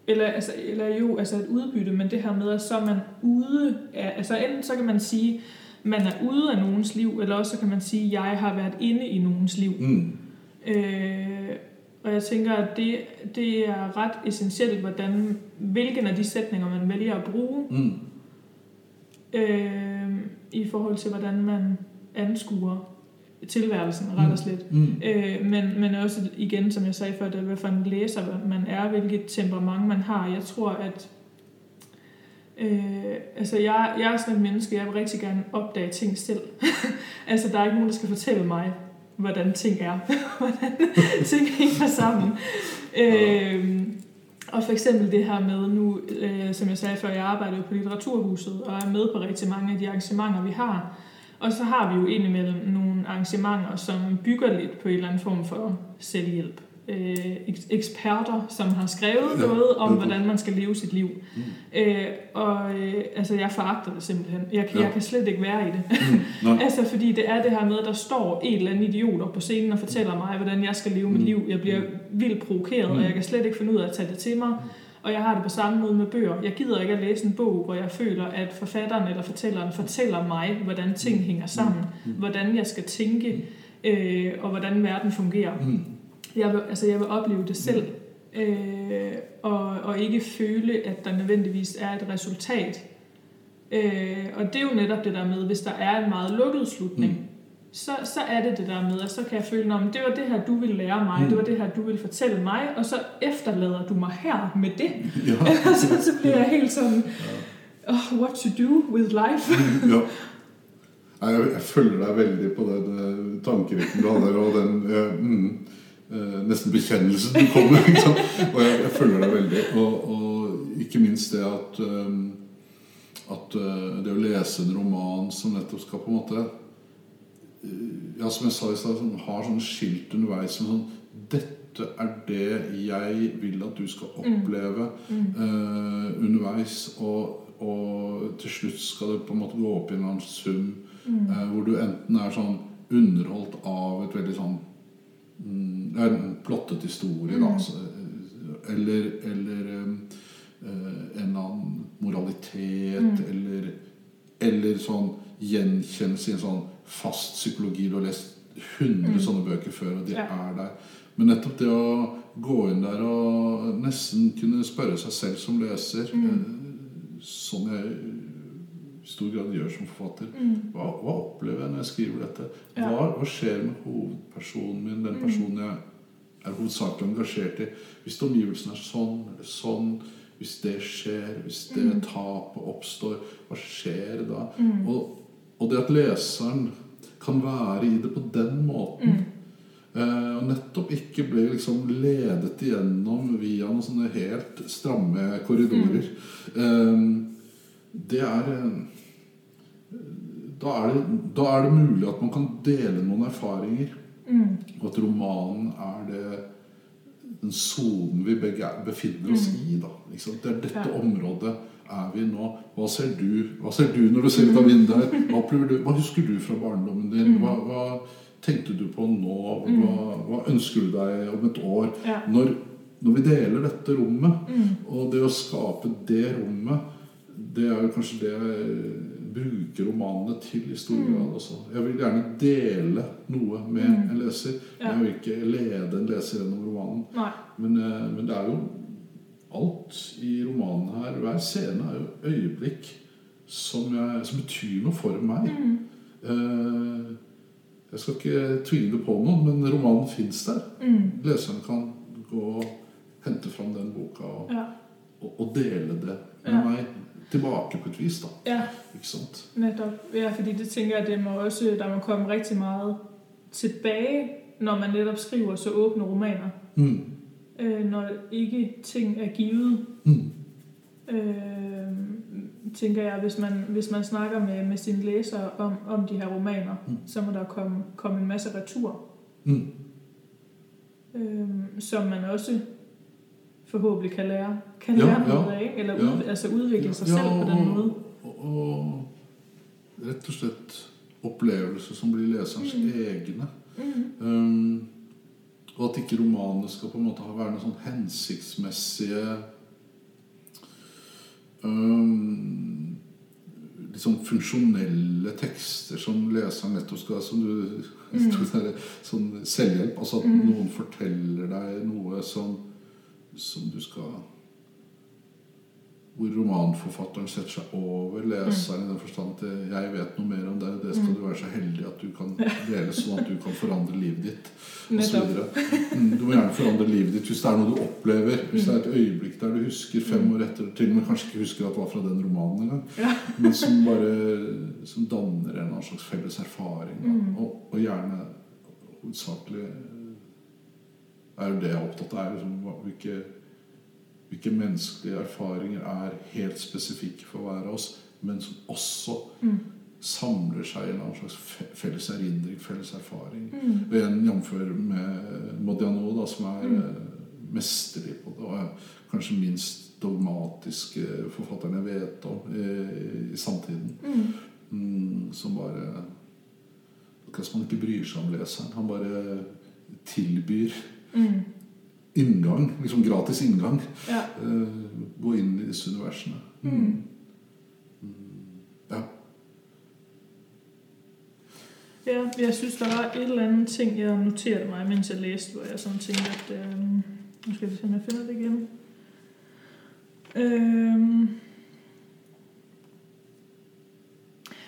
eller, altså, eller jo, altså et udbytte, men det her med, at så er man ude af, altså enten så kan man sige, man er ude af nogens liv, eller også så kan man sige, jeg har været inde i nogens liv. Mm. Øh, og jeg tænker, at det, det er ret essentielt, hvordan, hvilken af de sætninger, man vælger at bruge, Mm. øh, i forhold til, hvordan man anskuer tilværelsen, ret og slet. Mm. Øh, men, men også igen, som jeg sagde før, det er, hvad for en læser man er, hvilket temperament man har. Jeg tror, at øh, altså jeg, jeg er sådan et menneske, jeg vil rigtig gerne opdage ting selv. [laughs] altså der er ikke nogen, der skal fortælle mig, hvordan ting er. [laughs] hvordan ting hænger sammen. Øh, Og for eksempel det her med nu, øh, som jeg sagde før, jeg arbejder på Litteraturhuset og er med på rigtig mange af de arrangementer, vi har. Og så har vi jo indimellem nogle arrangementer, som bygger lidt på en eller anden form for selvhjælp. Øh, eksperter, som har skrevet noget om, hvordan man skal leve sit liv. Mm. Øh, og øh, altså, jeg foragter det simpelthen. Jeg, jeg kan slet ikke være i det. Mm. [laughs] Altså, fordi det er det her med, at der står en eller anden idiot op på scenen og fortæller mig, hvordan jeg skal leve mit Mm. liv. Jeg bliver vildt provokeret, og jeg kan slet ikke finde ud af at tage det til mig. Og jeg har det på samme måde med bøger. Jeg gider ikke at læse en bog, hvor jeg føler, at forfatteren eller fortælleren fortæller mig, hvordan ting hænger sammen. Mm. Hvordan jeg skal tænke, øh, og hvordan verden fungerer. Mm. Jeg vil, altså, jeg vil opleve det selv. Øh, og, og ikke føle, at der nødvendigvis er et resultat. Øh, og det er jo netop det der med, hvis der er en meget lukket slutning, Mm. Så, så er det det der med, at så kan jeg føle, at det var det her, du ville lære mig, Mm. det var det her, du ville fortælle mig, og så efterlader du mig her med det. Ja. [laughs] så, så bliver jeg helt sådan, oh, what to do with life. ja. Jeg, jeg følger deg veldig på den eh, tankerekken du hadde og den uh, mm, uh, nesten bekjennelsen du kom med. Og jeg, jeg følger deg veldig. Og, og ikke minst det at, um, at uh, det å lese en roman som nettopp skal på en måte Ja, som jeg sa i stad, har sånne skilt underveis som sånn Dette er det jeg vil at du skal oppleve Mm. eh, underveis. Og, og til slutt skal det på en måte gå opp i en annen sum Mm. uh, hvor du enten er sånn underholdt av et veldig sånn mm, En plottet historie, da. Mm. Altså, eh, eller eller um, uh, en eller annen moralitet, Mm. eller, eller sånn gjenkjennelse i en sånn fast psykologi. Du har lest 100 Mm. sånne bøker før, og de Ja. er der. Men nettopp det å gå inn der og nesten kunne spørre seg selv som leser, Mm. Sånn som jeg i stor grad gjør som forfatter Mm. hva, hva opplever jeg når jeg skriver dette? Hva, hva skjer med hovedpersonen min, den Mm. personen jeg er hovedsakelig engasjert i? Hvis omgivelsene er sånn eller sånn, hvis det skjer, hvis det Mm. tapet oppstår, hva skjer da? Mm. Og, og det at leseren kan være i det på den måten Mm. Eh, og nettopp ikke ble liksom ledet igjennom via noen sånne helt stramme korridorer. Mm. det er eh, da er, det, da er det mulig at man kan dele noen erfaringer. Mm. Og at romanen er det den sonen vi begge er- befinner oss i. da? Det er dette Mm. Ja. området er vi nå. Hva ser du Hva ser du når du ser ut av vinduet her? Hva, hva husker du fra barndommen din? Mm. Hva, hva tenkte du på nå? Hva, hva ønsker du deg om et år? Når, når vi deler dette rommet, Mm. og det å skape det rommet, det er jo kanskje det jeg bruker romanene til i stor Mm. grad. Også. Jeg vil gjerne dele noe med Mm. en leser. Jeg vil ikke lede en leser gjennom romanen. Men, eh, men det er jo alt i romanen her. Hver scene er jo øyeblikk som, jeg, som betyr noe for meg. Mm. Eh, Jeg skal ikke det på noen, men romanen fins der. Mm. Leseren kan gå og hente fram den boka og, Ja. og, og dele det med Ja. meg tilbake på et vis. da, ja, ikke sant? Nettopp. Ja, fordi det tænker jeg, det må også, der må komme riktig mye tilbake når man netop skriver så åpne romaner. Mm. Øh, når ikke ting er givet, Mm. øh, tænker jeg, hvis man, hvis man snakker med, med sine læsere om, om de her romaner, Mm. så må der komme, komme en masse retur, Mm. øh, som man også forhåbentlig kan lære, kan Ja, lære ja. noget af, ikke? eller Ja. ud, altså udvikle sig selv på den måde. Og, og rett og slett opplevelser som blir leserens Mm. egne. Mm. Um, og at ikke romanene skal på en måte være noen sånn hensiktsmessige um, sånn funksjonelle tekster som leseren nettopp skal Som du [laughs] Mm. der, er sånn selvhjelp. Altså at Mm. noen forteller deg noe som, som du skal hvor romanforfatteren setter seg over leseren i den forstand at eh, 'jeg vet noe mer om deg', det skal Mm. du være så heldig at du kan dele, sånn at du kan forandre livet ditt. Og så Netop. videre. Mm, Du må gjerne forandre livet ditt hvis det er noe du opplever. Hvis det er et øyeblikk der du husker fem år etter, til og med kanskje ikke husker at det var fra den romanen engang, Ja. men som bare som danner en annen slags felles erfaring. Mm. Og, og gjerne hovedsakelig er jo det jeg er opptatt av. er Liksom, hvilke hvilke menneskelige erfaringer er helt spesifikke for hver av oss, men som også Mm. samler seg i en annen slags felles erindring, felles erfaring. Mm. Og igjen jf. med Modiano, da, som er Mm. eh, mesterlig på det, og er kanskje minst dogmatiske forfatteren jeg vet om i, i samtiden. Mm. Mm, som bare Akkurat som han ikke bryr seg om leseren. Han bare tilbyr Mm. Inngang, liksom gratis inngang. Ja. Eh, gå inn i disse universene. Mm. Ja. Ja, jeg synes, der var et eller annet ting, jeg noterte meg mens jeg leste, hvor jeg sånn tænkte, at... Øh, Nå skal vi se, om jeg finner det igjen. Um,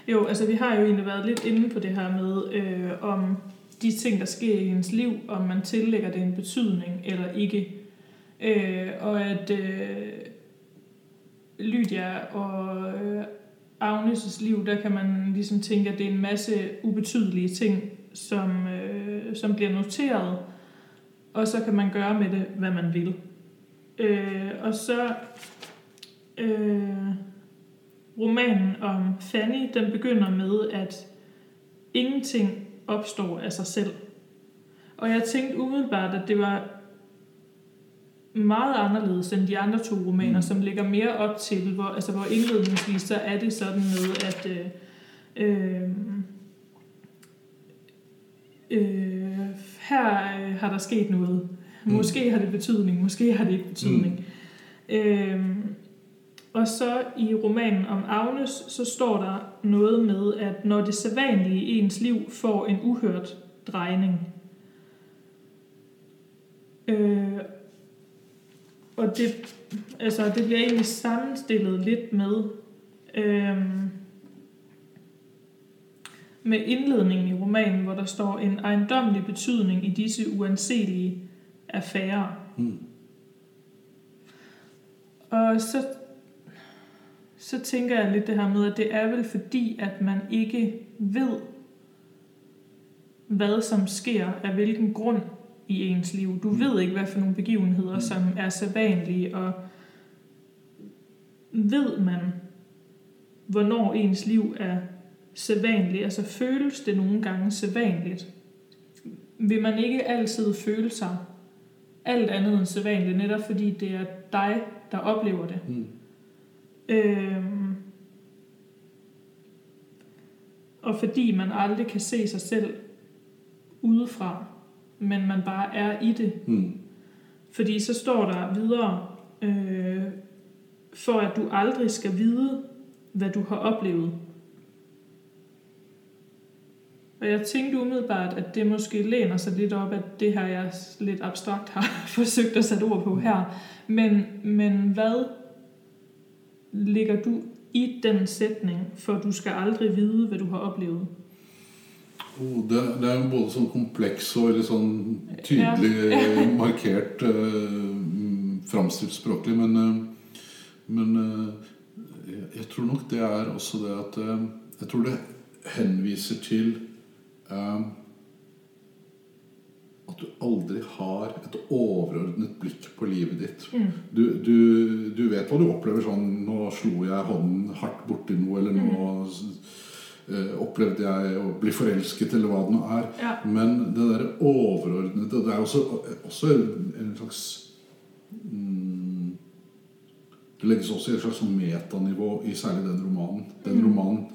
jo, altså vi har jo egentlig vært litt inne på det her med, øh, om de ting, der sker i ens liv, om man tillægger det en betydning eller ikke. Øh, og at øh, Lydia og øh, Agnes' liv, der kan man ligesom tænke, at det er en masse ubetydelige ting, som, øh, som bliver noteret, og så kan man gøre med det, hvad man vil. Øh, og så øh, romanen om Fanny, den begynder med, at ingenting opstår af sig selv. Og jeg tænkte umiddelbart, at det var meget anderledes end de andre to romaner, mm. som ligger mere op til, hvor, altså hvor indledningsvis så er det sådan med, at øh, øh, øh, her øh, har der sket noget. Mm. Måske har det betydning, måske har det ikke betydning. Mm. Øh, og så i romanen om Agnes, så står der noget med, at når det sædvanlige i ens liv får en uhørt drejning. Øh, og det, altså, det bliver egentlig sammenstillet lidt med, øh, med indledningen i romanen, hvor der står en ejendomlig betydning i disse uanselige affærer. Mm. Og så, så tænker jeg lidt det her med, at det er vel fordi, at man ikke ved, hvad som sker af hvilken grund i ens liv. Du Mm. ved ikke, hvad for nogle begivenheder, Mm. som er sædvanlige, og ved man, hvornår ens liv er sædvanligt, altså føles det nogle gange sædvanligt, vil man ikke altid føle sig alt andet end sædvanligt, netop fordi det er dig, der oplever det. Mm. Øhm, og fordi man aldrig kan se sig selv udefra, men man bare er i det. Mm. Fordi så står der videre, øh, for at du aldrig skal vide, hvad du har oplevet. Og jeg tænkte umiddelbart, at det måske læner sig lidt op, at det her jeg lidt abstrakt har [laughs] forsøgt at sætte ord på her. Men, men hvad ligger du i den sætning, for du skal aldri vite hva du har opplevd? Oh, det, det er jo både sånn kompleks og veldig sånn tydelig ja. [laughs] markert eh, mm, framstilt språklig, men, eh, men eh, jeg, jeg tror nok det er også det at eh, Jeg tror det henviser til eh, at du aldri har et overordnet blikk på livet ditt. Mm. Du, du, du vet hva du opplever sånn Nå slo jeg hånden hardt borti noe, eller nå eh, opplevde jeg å bli forelsket, eller hva det nå er. Ja. Men det der overordnede Det er også, også en, slags mm, Det legges også i et slags metanivå i særlig den romanen. Den Mm. romanen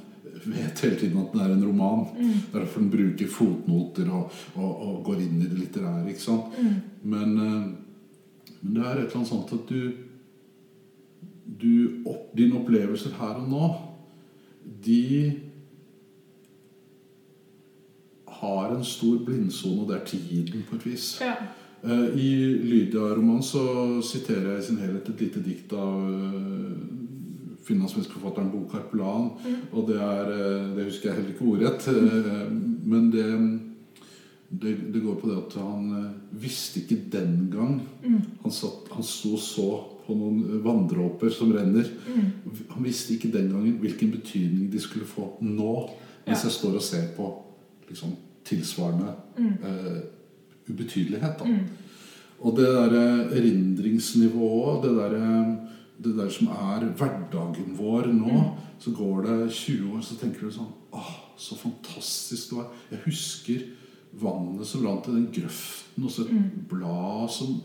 vet hele tiden at den er en roman. Mm. Er derfor den bruker fotnoter og, og, og går inn i det litterære. ikke sant? Mm. Men, eh, men det er et eller annet sånt at du, du opp, Dine opplevelser her og nå, de har en stor blindsone, og det er tiden, på et vis. Ja. Eh, I Lydia-romanen så siterer jeg i sin helhet et lite dikt av uh, forfatteren Bo Karpelan. Mm. Og det er eh, Det husker jeg heller ikke ordrett. eh, Men det, det, det går på det at han eh, visste ikke den gang Mm. Han, satt, han sto så på noen vanndråper som renner. Mm. Han visste ikke den gangen hvilken betydning de skulle få nå, hvis Ja. jeg står og ser på liksom, tilsvarende Mm. eh, ubetydelighet. Da. Mm. Og det derre erindringsnivået, det derre det der som er hverdagen vår nå, så går det 20 år, så tenker du sånn Åh, så fantastisk det var. Jeg husker vannet som rant i den grøften, og så et blad som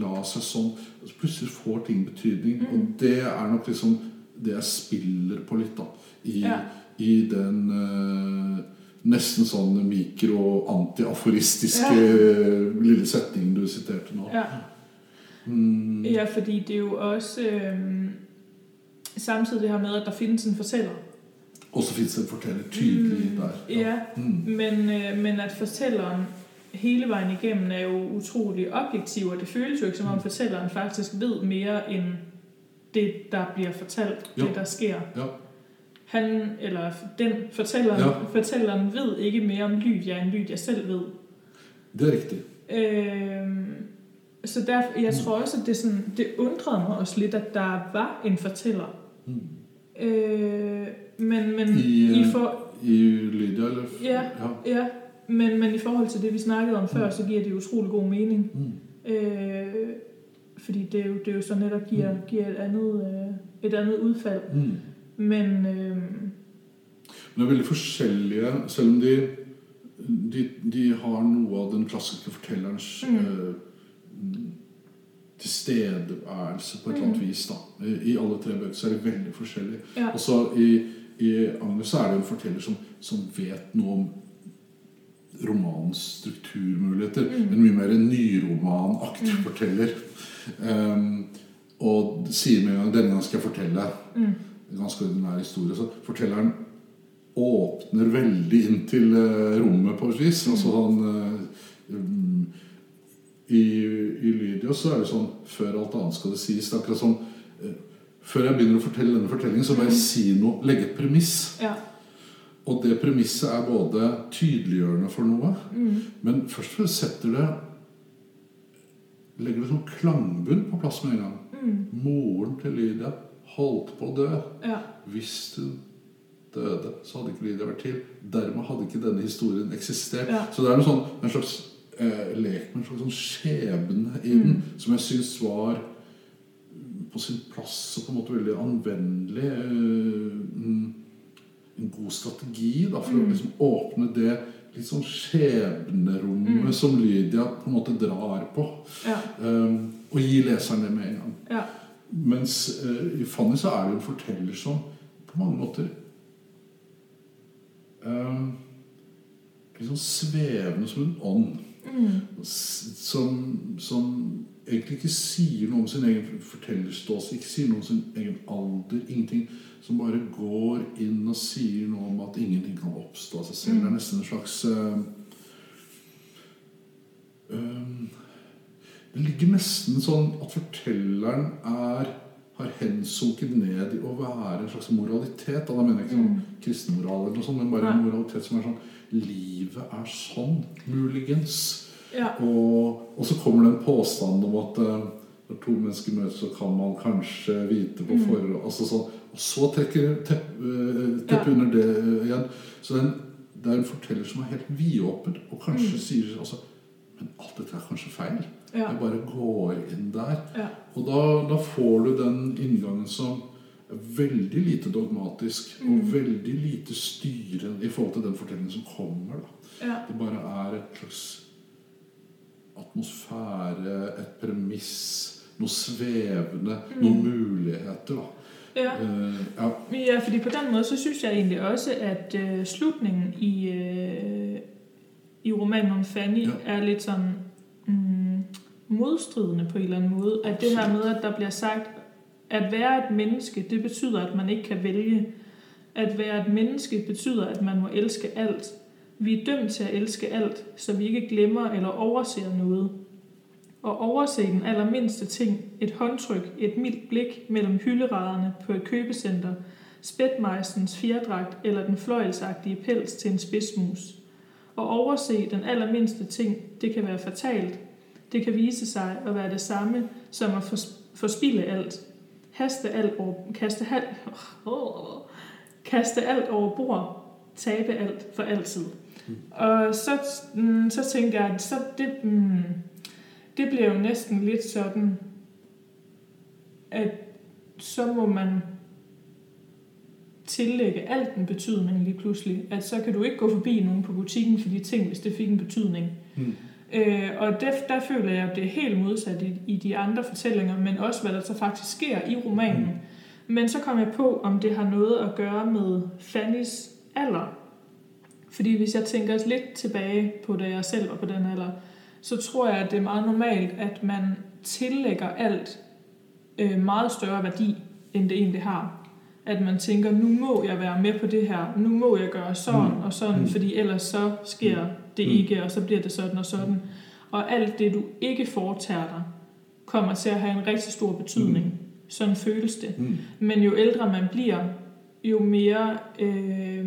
la seg sånn. Og så plutselig får ting betydning. Og det er nok liksom det jeg spiller på litt, da. I, Ja. i den eh, nesten sånn mikro-antiaforistiske lille setningen du siterte nå. Ja. Mm, ja, fordi det er jo også øh, samtidig det her med, at der findes en fortæller. og så findes en forteller tydelig der. Ja, Mm. men, øh, men at fortælleren hele vejen igennem er jo utrolig objektiv, og det føles jo ikke som om fortælleren faktisk ved mere end det, der bliver fortalt, Jo. det der sker. Jo. Han, eller den fortælleren, Ja. fortælleren ved ikke mere om Lydia, end Lydia selv ved. Det er riktig. Øhm, så derfor, jeg tror også, at det, sådan, det undrede mig også lidt, at der var en fortæller. Mm. Øh, men men I, i, øh, for, I Lydia, eller? Ja. ja. ja, men, men i forhold til det, vi snakkede om før, Mm. så giver det utrolig god mening. Mm. Øh, fordi det er, jo, det er jo så netop giver, Mm. giver et, andet, øh, et andet udfald. Mm. Men øh, Men det er veldig forskjellige, selv om de, de, de har noe av den klassiske fortellerens Mm. mm, tilstedeværelse på et eller annet Mm. vis. da. I, alle tre bøker så er de veldig forskjellige. ja. Og så i, i Agnes er det en forteller som, som vet noe om romanens strukturmuligheter. Mm. En mye mer nyromanaktig Mm. forteller. Um, og sier med en gang 'denne gang skal jeg fortelle' Mm. en ganske ordinær historie. Så fortelleren åpner veldig inn til uh, rommet på et vis. Mm. Altså han um, i, I Lydia så er det sånn før alt annet skal det sies. Det er akkurat sånn eh, Før jeg begynner å fortelle denne fortellingen, så må jeg Mm. si noe, legge et premiss. ja. Og det premisset er både tydeliggjørende for noe, Mm. men først og fremst setter det Legger det sånn klangbunn på plass med en gang. Mm. Moren til Lydia holdt på å dø. ja. Hvis hun døde, så hadde ikke Lydia vært til. Dermed hadde ikke denne historien eksistert. Ja. Så det er noe sånn, en slags eh, lek med en slags sånn skjebne i den Mm. som jeg syns var på sin plass og på en måte veldig anvendelig. Eh, mm, en god strategi da, for Mm. å liksom åpne det litt sånn skjebnerommet Mm. som Lydia på en måte drar på. ja. eh, og gi leseren det med en gang. ja. Mens eh, i Fanny så er det en forteller som på mange måter eh, Litt sånn svevende som en ånd. Mm. Som, som egentlig ikke sier noe om sin egen fortellerståelse, ikke sier noe om sin egen alder. Ingenting. Som bare går inn og sier noe om at ingenting kan oppstå av seg selv. Det er nesten en slags øh, øh, Det ligger nesten sånn at fortelleren er har hensunket ned i å være en slags moralitet. Da mener jeg ikke sånn kristenmoral, eller noe sånt, men bare en moralitet som er sånn Livet er sånn, muligens. ja. Og, og så kommer det en påstand om at uh, når to mennesker møtes, så kan man kanskje vite på Mm. altså sånn, Og så trekker teppet tepp Ja. under det uh, igjen. Så det er, en, det er en forteller som er helt vidåpen, og kanskje Mm. sier altså Men alt dette er kanskje feil. Jeg bare går inn der. ja. Og da, da får du den inngangen som er veldig lite dogmatisk og Mm. veldig lite styrende i forhold til den fortellingen som kommer. da. Det bare er et slags atmosfære, et premiss, noe svevende, Mm. noen muligheter. da. ja. Uh, ja. Ja, fordi på den måten så synes jeg egentlig også, at uh, slutningen i, uh, i romanen om Fanny Ja. er litt mm, modstridende på en eller anden måde. At det her med, at der bliver sagt, at være et menneske, det betyder, at man ikke kan vælge. At være et menneske betyder, at man må elske alt. Vi er dømt til at elske alt, så vi ikke glemmer eller overser noget. Og overse den allermindste ting, et håndtryk, et mildt blik mellem hylderaderne på et købecenter, spætmejsens fjerdragt eller den fløjelsagtige pels til en spidsmus. Og overse den allermindste ting, det kan være fatalt. Det kan vise seg å være det samme som å forspille alt. Haste alt over, kaste, hal, oh, [laughs] kaste alt over bord, Tape alt for alltid. Og så, mm, så tenker jeg, så det, mm, det blir jo nesten litt sånn at så må man tillegge alt en betydning lige pludselig. At så kan du ikke gå forbi noen på butikken for de ting, hvis det fikk en betydning. Mm. Øh, og der, der føler jeg, at det er helt modsat i, i de andre fortællinger, men også hvad der så faktisk sker i romanen. Mm. Men så kom jeg på, om det har noget at gøre med Fannys alder. Fordi hvis jeg tænker lidt tilbage på, da jeg selv var på den alder, så tror jeg, at det er meget normalt, at man tillægger alt øh, meget større værdi, end det egentlig har. At man tænker, nu må jeg være med på det her, nu må jeg gøre sådan Mm. og sådan, Mm. fordi ellers så sker det Mm. ikke, og så blir det sådan og sådan. Og alt det, du ikke foretager dig, kommer til at have en rigtig stor betydning. Mm. Sådan føles det. Mm. Men jo ældre man bliver, jo mere øh,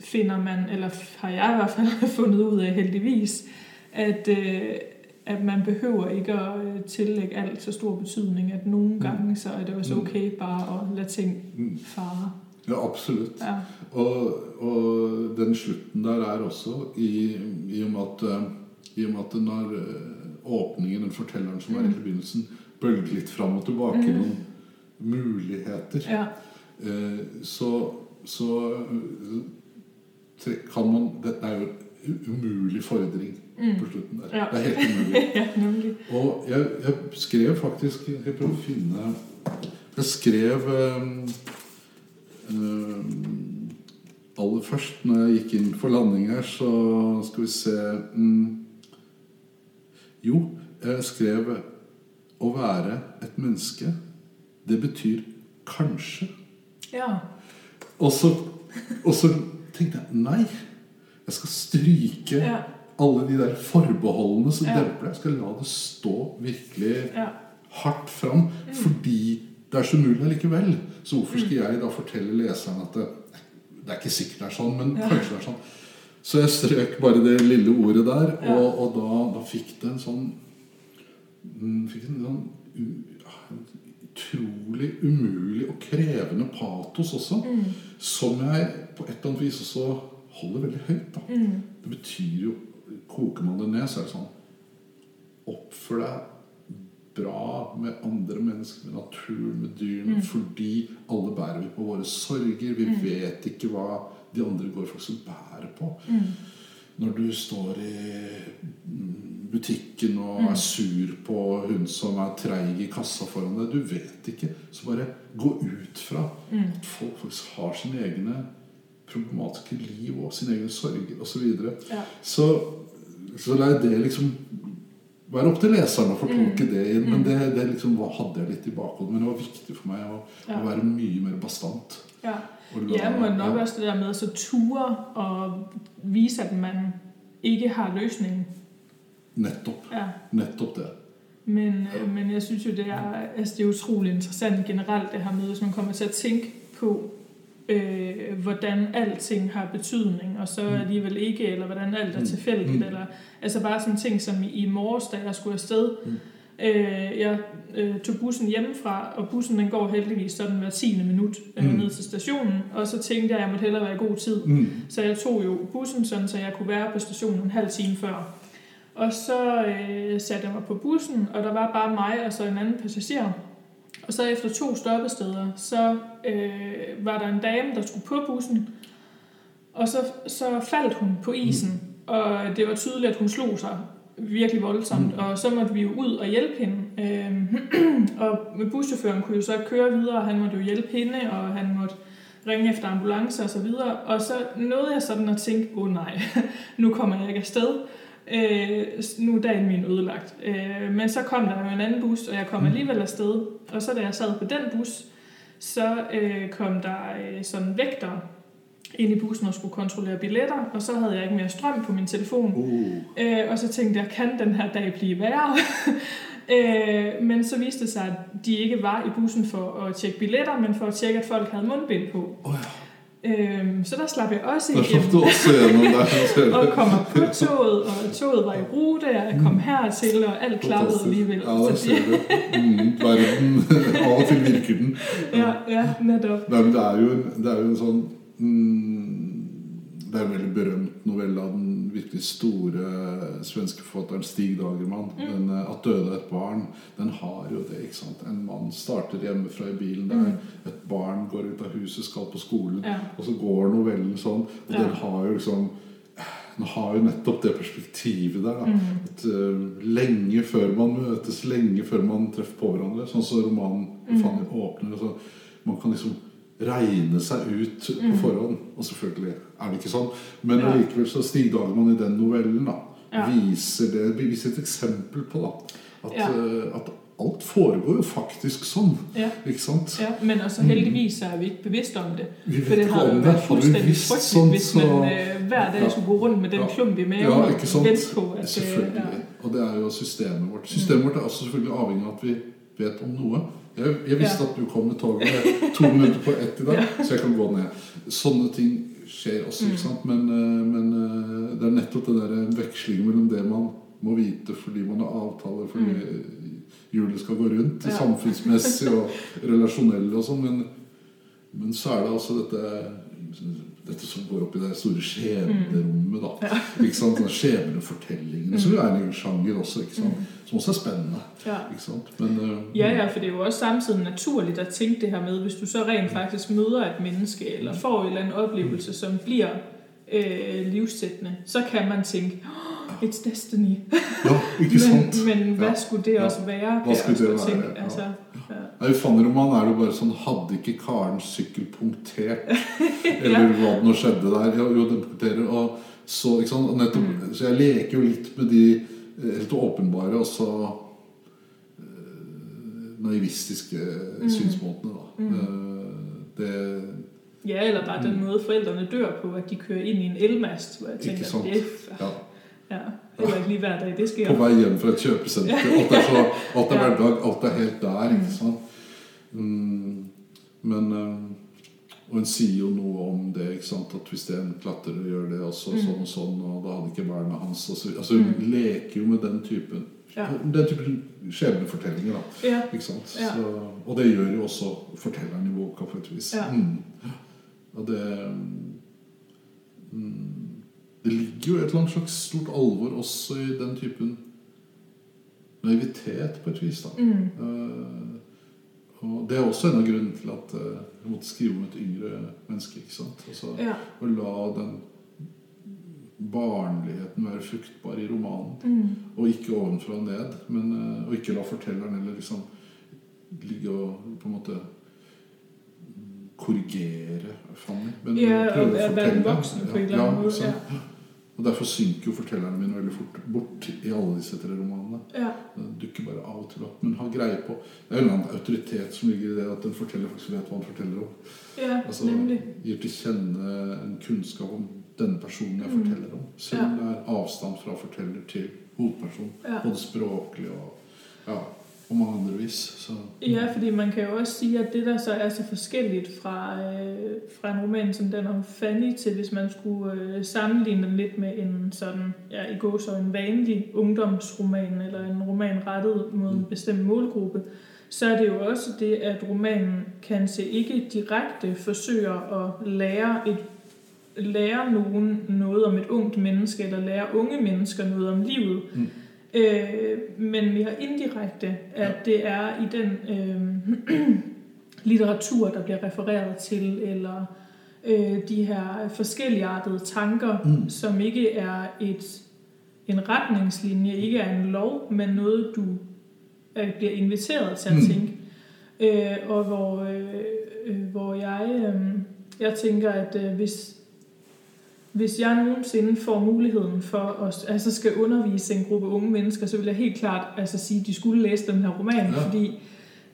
finder man, eller har jeg i hvert fald [laughs] fundet ud af heldigvis, at, øh, at man behøver ikke at øh, tillægge alt så stor betydning, at nogle Mm. gange så er det også Mm. okay bare at lade ting fare. Ja, absolutt. Ja. Og, og den slutten der er også i, i og med at, eh, i og med at den er eh, åpningen, den fortelleren som er i begynnelsen, bølger litt fram og tilbake Mm. noen muligheter. ja. Eh, så, så eh, kan man Det er jo umulig fordring Mm. på slutten der. Ja. Det er helt umulig. [laughs] ja, nemlig. Og jeg, jeg skrev faktisk Jeg prøver å finne Jeg skrev um, Aller først, når jeg gikk inn for landing her, så skal vi se um, Jo, jeg skrev 'Å være et menneske'. Det betyr kanskje. Ja. Og så, og så tenkte jeg nei. Jeg skal stryke Ja. alle de der forbeholdene som Ja. demper deg. Jeg skal la det stå virkelig Ja. hardt fram, fordi det er så mulig allikevel. Så hvorfor skal Mm. jeg da fortelle leseren at det, det er ikke sikkert det er sånn, men Ja. kanskje det er sånn. Så jeg strøk bare det lille ordet der, Ja. og, og da, da fikk det en sånn mm, Fikk en sånn u- utrolig umulig og krevende patos også, Mm. som jeg på et eller annet vis også holder veldig høyt. da. Mm. Det betyr jo Koker man det ned, så er det sånn Oppfør deg bra med andre mennesker, med naturen, med dyrene. Mm. Fordi alle bærer vi på våre sorger. Vi Mm. vet ikke hva de andre går faktisk og bærer på. Mm. Når du står i butikken og Mm. er sur på hun som er treig i kassa foran deg. Du vet ikke. Så bare gå ut fra Mm. at folk faktisk har sine egne problematiske liv og sine egne sorger osv. Ja. Så, så det er det liksom være opp til leseren å fortolke Mm. det inn. Men Mm. det, det liksom hadde jeg litt i bakhodet. Men det var viktig for meg å, Ja. å være mye mer bastant. Ja. La- Ja, men nok ja. også det der med å ture og vise, at man ikke har løsningen. Nettopp. Ja. Nettopp det. Men, øh, men jeg synes jo, det er, altså det er utrolig interessant generelt, det her med, hvis man kommer til å tenke på, øh, hvordan alting har betydning, og så Mm. alligevel ikke, eller hvordan alt er Mm. tilfældigt, Mm. eller altså bare sådan ting som i, i morges, da jeg skulle afsted. Mm. Øh, jeg øh, tog bussen hjemmefra, og bussen den går heldigvis sådan hver 10. minut øh, Mm. ned til stationen, og så tænkte jeg, at jeg måtte hellere være i god tid. Mm. Så jeg tog jo bussen, sådan, så jeg kunne være på stationen en halv time før. Og så øh, satte jeg mig på bussen, og der var bare mig og så en anden passager. Og så efter to stoppesteder, så øh, var der en dame, der skulle på bussen. Og så, så faldt hun på isen, og det var tydeligt, at hun slog sig virkelig voldsomt. Mm. Og så måtte vi jo ud og hjælpe hende. Øh, [clears throat] og buschaufføren kunne jo så køre videre, og han måtte jo hjælpe hende, og han måtte ringe efter ambulance og så videre. Og så nåede jeg sådan at tænke, åh oh, nej, [laughs] nu kommer jeg ikke afsted. Øh, nu er dagen min ødelagt. Øh, men så kom der jo en anden bus, og jeg kom Mm. alligevel afsted. Og så da jeg sad på den bus, så øh, kom der øh, sådan vægter ind i bussen og skulle kontrollere billetter, og så havde jeg ikke mere strøm på min telefon. Uh. Øh, og så tænkte jeg, kan den her dag blive værre? [laughs] øh, men så viste det sig, at de ikke var i bussen for at tjekke billetter, men for at tjekke, at folk havde mundbind på. Å ja. Øh, så der slap jeg også igennem der. [laughs] og kommer på toget, og toget var i rute, og jeg kom hertil, og alt klappede alligevel. Ja, Så du. Mm, verden. [laughs] Av og til virker den. ja, ja, netop. Nei, men det er jo det er jo en sånn mm, Det er en veldig berømt novelle av den virkelig store svenske forfatteren Stig Dagerman. Mm. Den eh, 'At døde et barn'. Den har jo det. ikke sant? En mann starter hjemmefra i bilen der. Mm. Et barn går ut av huset, skal på skolen. Ja. Og så går novellen sånn. Og Ja. den har jo liksom Den har jo nettopp det perspektivet der. Mm. At, uh, lenge før man møtes, lenge før man treffer på hverandre. Sånn som romanen Mm. Åpner. Så man kan liksom regne seg ut på Mm. forhånd. Og selvfølgelig er det ikke sånn. Men Ja. allikevel så Stig Dagerman i den novellen da, Ja. viser det, viser et eksempel på da, at, Ja. eh, at alt foregår jo faktisk sånn. Ikke sant? Ja, men altså, heldigvis er vi ikke bevisst om det. Vi For vet det ikke har jo det. vært fullstendig frygteligt, sånt, hvis man øh, hver dag skulle gå rundt med den klump i maven Ja, og vente på at... øh, Selvfølgelig. Og det er jo systemet vårt. Systemet vårt er også selvfølgelig avhengig av at vi vet om noe. Jeg, jeg visste Ja. at du kom med toget to minutter på ett i dag, [laughs] så jeg kan gå ned. Sånne ting skjer også, Mm. ikke sant? Men, eh, men eh, det er nettopp den der vekslingen mellom det man må vite fordi man har avtaler, fordi hjulet skal gå rundt, Mm. Ja. samfunnsmessig og [laughs] relasjonell og sånn, men, men så er det altså dette dette som går opp i det store skjebnerommet, da. [laughs] Ikke sant? Denne Skjebnefortellingene, som er en sjanger også, ikke sant? som også er spennende. Ja. Ikke sant? Men uh, Ja, ja, for det er jo også samtidig naturlig at tenke det her med, hvis du så rent faktisk møder et menneske, eller får en eller annen oplevelse, som blir øh, livsettende, så kan man tænke, oh, it's destiny. ja, ikke [laughs] sant? Men, men hva skulle det også være? Hva skulle det være? Ja. Altså, ja. Nei, Fanny-romanen er det jo bare sånn Hadde ikke Karens sykkel punktert? [laughs] Eller hva det nå skjedde der? Jo, jo den punkterer. Og så, ikke sant? Nettopp, Mm. så jeg leker jo litt med de eh, helt åpenbare og så eh, naivistiske Mm. synsmåtene, da. Eh, det ja, eller bare den måde, forældrene dør på, at de kører inn i en elmast, hvor jeg Ikke tænker, sant? det Ja. ja, heller ikke lige hver dag, det sker. På vei hjem fra et kjøpesenter. [laughs] Alt er, så, alt er hverdag, alt er helt der. ikke sant? Mm, men eh, Og en sier jo noe om det. ikke sant? At hvis det er en klatrer gjør det også, sånn og sånn, og da hadde ikke barna hans og så, Altså Mm. hun leker jo med den typen Ja. Den typen skjebnefortellinger. da, Ja, ikke sant? Så, og det gjør jo også fortelleren i boka på et vis. Ja. Mm. Og det mm, Det ligger jo et eller annet slags stort alvor også i den typen naivitet, på et vis. da. mm, Eh, og Det er også en av grunnene til at eh, jeg måtte skrive om et yngre menneske. ikke sant? Altså, ja, Å la den barnligheten være fruktbar i romanen. mm, Og ikke ovenfra og ned. Men, eh, og ikke la fortelleren eller liksom ligge og på en måte korrigere Fanny. Men ja prøve å fortelle. Den voksen Ja, ja, Og derfor synker jo fortellerne mine veldig fort bort i alle disse tre romanene. ja, dukker bare av og til opp. Men har greie på Det er en eller annen autoritet som ligger i det at en forteller faktisk vet hva han forteller om. ja Altså. Gir til kjenne en kunnskap om denne personen jeg Mm. forteller om. Selv om det er avstand fra forteller til hovedperson. Ja. Både språklig og ja, på mange andre vis. Så Ja, fordi man kan jo også sige, at det der så er så forskelligt fra, øh, fra en roman som den om Fanny til, hvis man skulle øh, sammenligne den lidt med en sådan, ja, i går så en vanlig ungdomsroman, eller en roman rettet mod en bestemt målgruppe, så er det jo også det, at romanen kanskje ikke direkte forsøger at lære et lære nogen noget om et ungt menneske, eller lære unge mennesker noget om livet. Mm. Øh, men mere indirekte, at det er i den øh, [clears throat] litteratur, der bliver refereret til, eller øh, de her forskelligartede tanker, Mm. som ikke er et en retningslinje, ikke er en lov, men noget, du øh, bliver inviteret til at Mm. tænke. Øh, og hvor, øh, øh, hvor jeg, øh, jeg tænker, at øh, hvis, hvis jeg nogensinde får muligheden for at altså skal undervise en gruppe unge mennesker, så vil jeg helt klart altså sige, at de skulle læse den her roman, Ja. fordi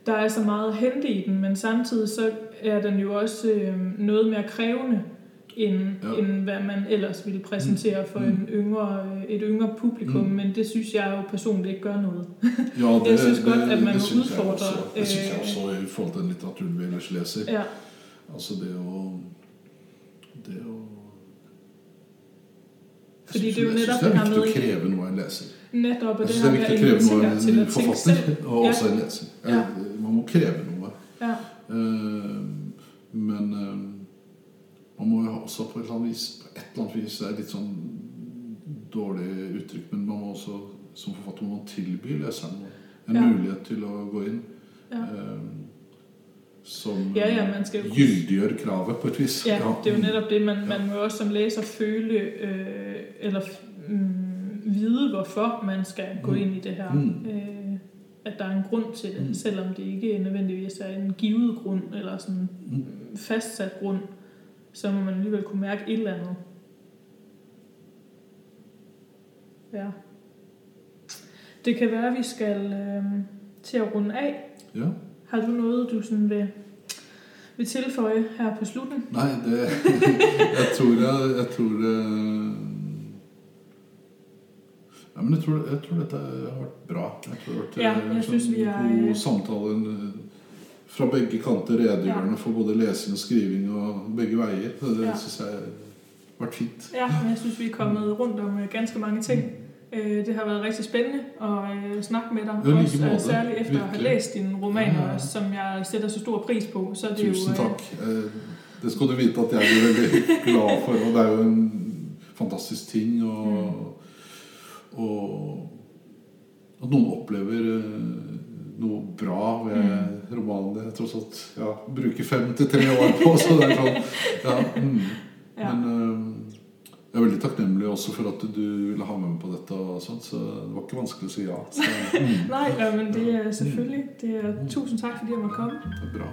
der er så meget at hente i den, men samtidig så er den jo også øh, noget mere krævende, end, Ja. end hvad man ellers ville præsentere for Mm. en yngre, øh, et yngre publikum, Mm. mm. men det synes jeg jo personligt ikke gør noget. Jo, [laughs] det, Jeg synes godt, at man det jeg udfordrer, også. Det synes jeg øh, også i forhold til den litteraturen vi ellers leser. Ja, Altså det er jo, Det å Fordi Jeg det er jo synes- jeg netop synes det det er viktig å kreve noe av en leser. Nettopp, Jeg det synes det er viktig å kreve noe av en forfatter, og Ja. også en leser. Ja. Man må kreve noe. Ja, Eh, Men eh, man må jo også på et eller annet vis På et eller annet vis det er litt sånn dårlig uttrykk, men man må også som forfatter må man tilby leseren en mulighet til å gå inn. Eh, som Ja, ja, gyldiggjør kravet på et vis. Ja, det er jo nettopp det. Men man må også som leser føle, øh, eller mm, vide, hvorfor man skal gå Mm. ind i det her. Mm. Øh, at der er en grund til det, Mm. selvom det ikke nødvendigvis er en givet grund, eller sådan Mm. fastsat grund, så må man alligevel kunne mærke et eller andet. Ja. Det kan være, at vi skal øh, til at runde af. Ja. Har du noget, du sådan vil, vil tilføje her på slutten? Nei, [laughs] det Jeg tror jeg, jeg tror det ja, men jeg tror, jeg tror dette har vært bra. Jeg tror det har vært Ja, eh, jeg er- god samtale eh, fra begge kanter, redegjørende for både lesing og skriving og begge veier. Det Ja. synes jeg har vært fint. Ja, men jeg synes, vi er kommet rundt om øh, ganske mange ting. Øh, Det har vært rigtig spændende at øh, snakke med dig. Ja, også, øh, særligt efter at have Virkelig. læst dine romaner, Ja, ja. som jeg sætter så stor pris på. Så det Tusen jo, takk. Eh, Det skal du vite at jeg er veldig glad for. Og det er jo en fantastisk ting. Og, og at noen opplever eh, noe bra ved romanen. Det er tross alt ja, bruker fem til tre år på, så det er sånn ja, mm. [laughs] Men eh, jeg er veldig takknemlig også for at du ville ha med meg på dette. og sånt, Så det var ikke vanskelig å si ja. Så [laughs] mm, nei, ja, men det er selvfølgelig. Det er, tusind tak, fordi jeg måtte komme. det er bra.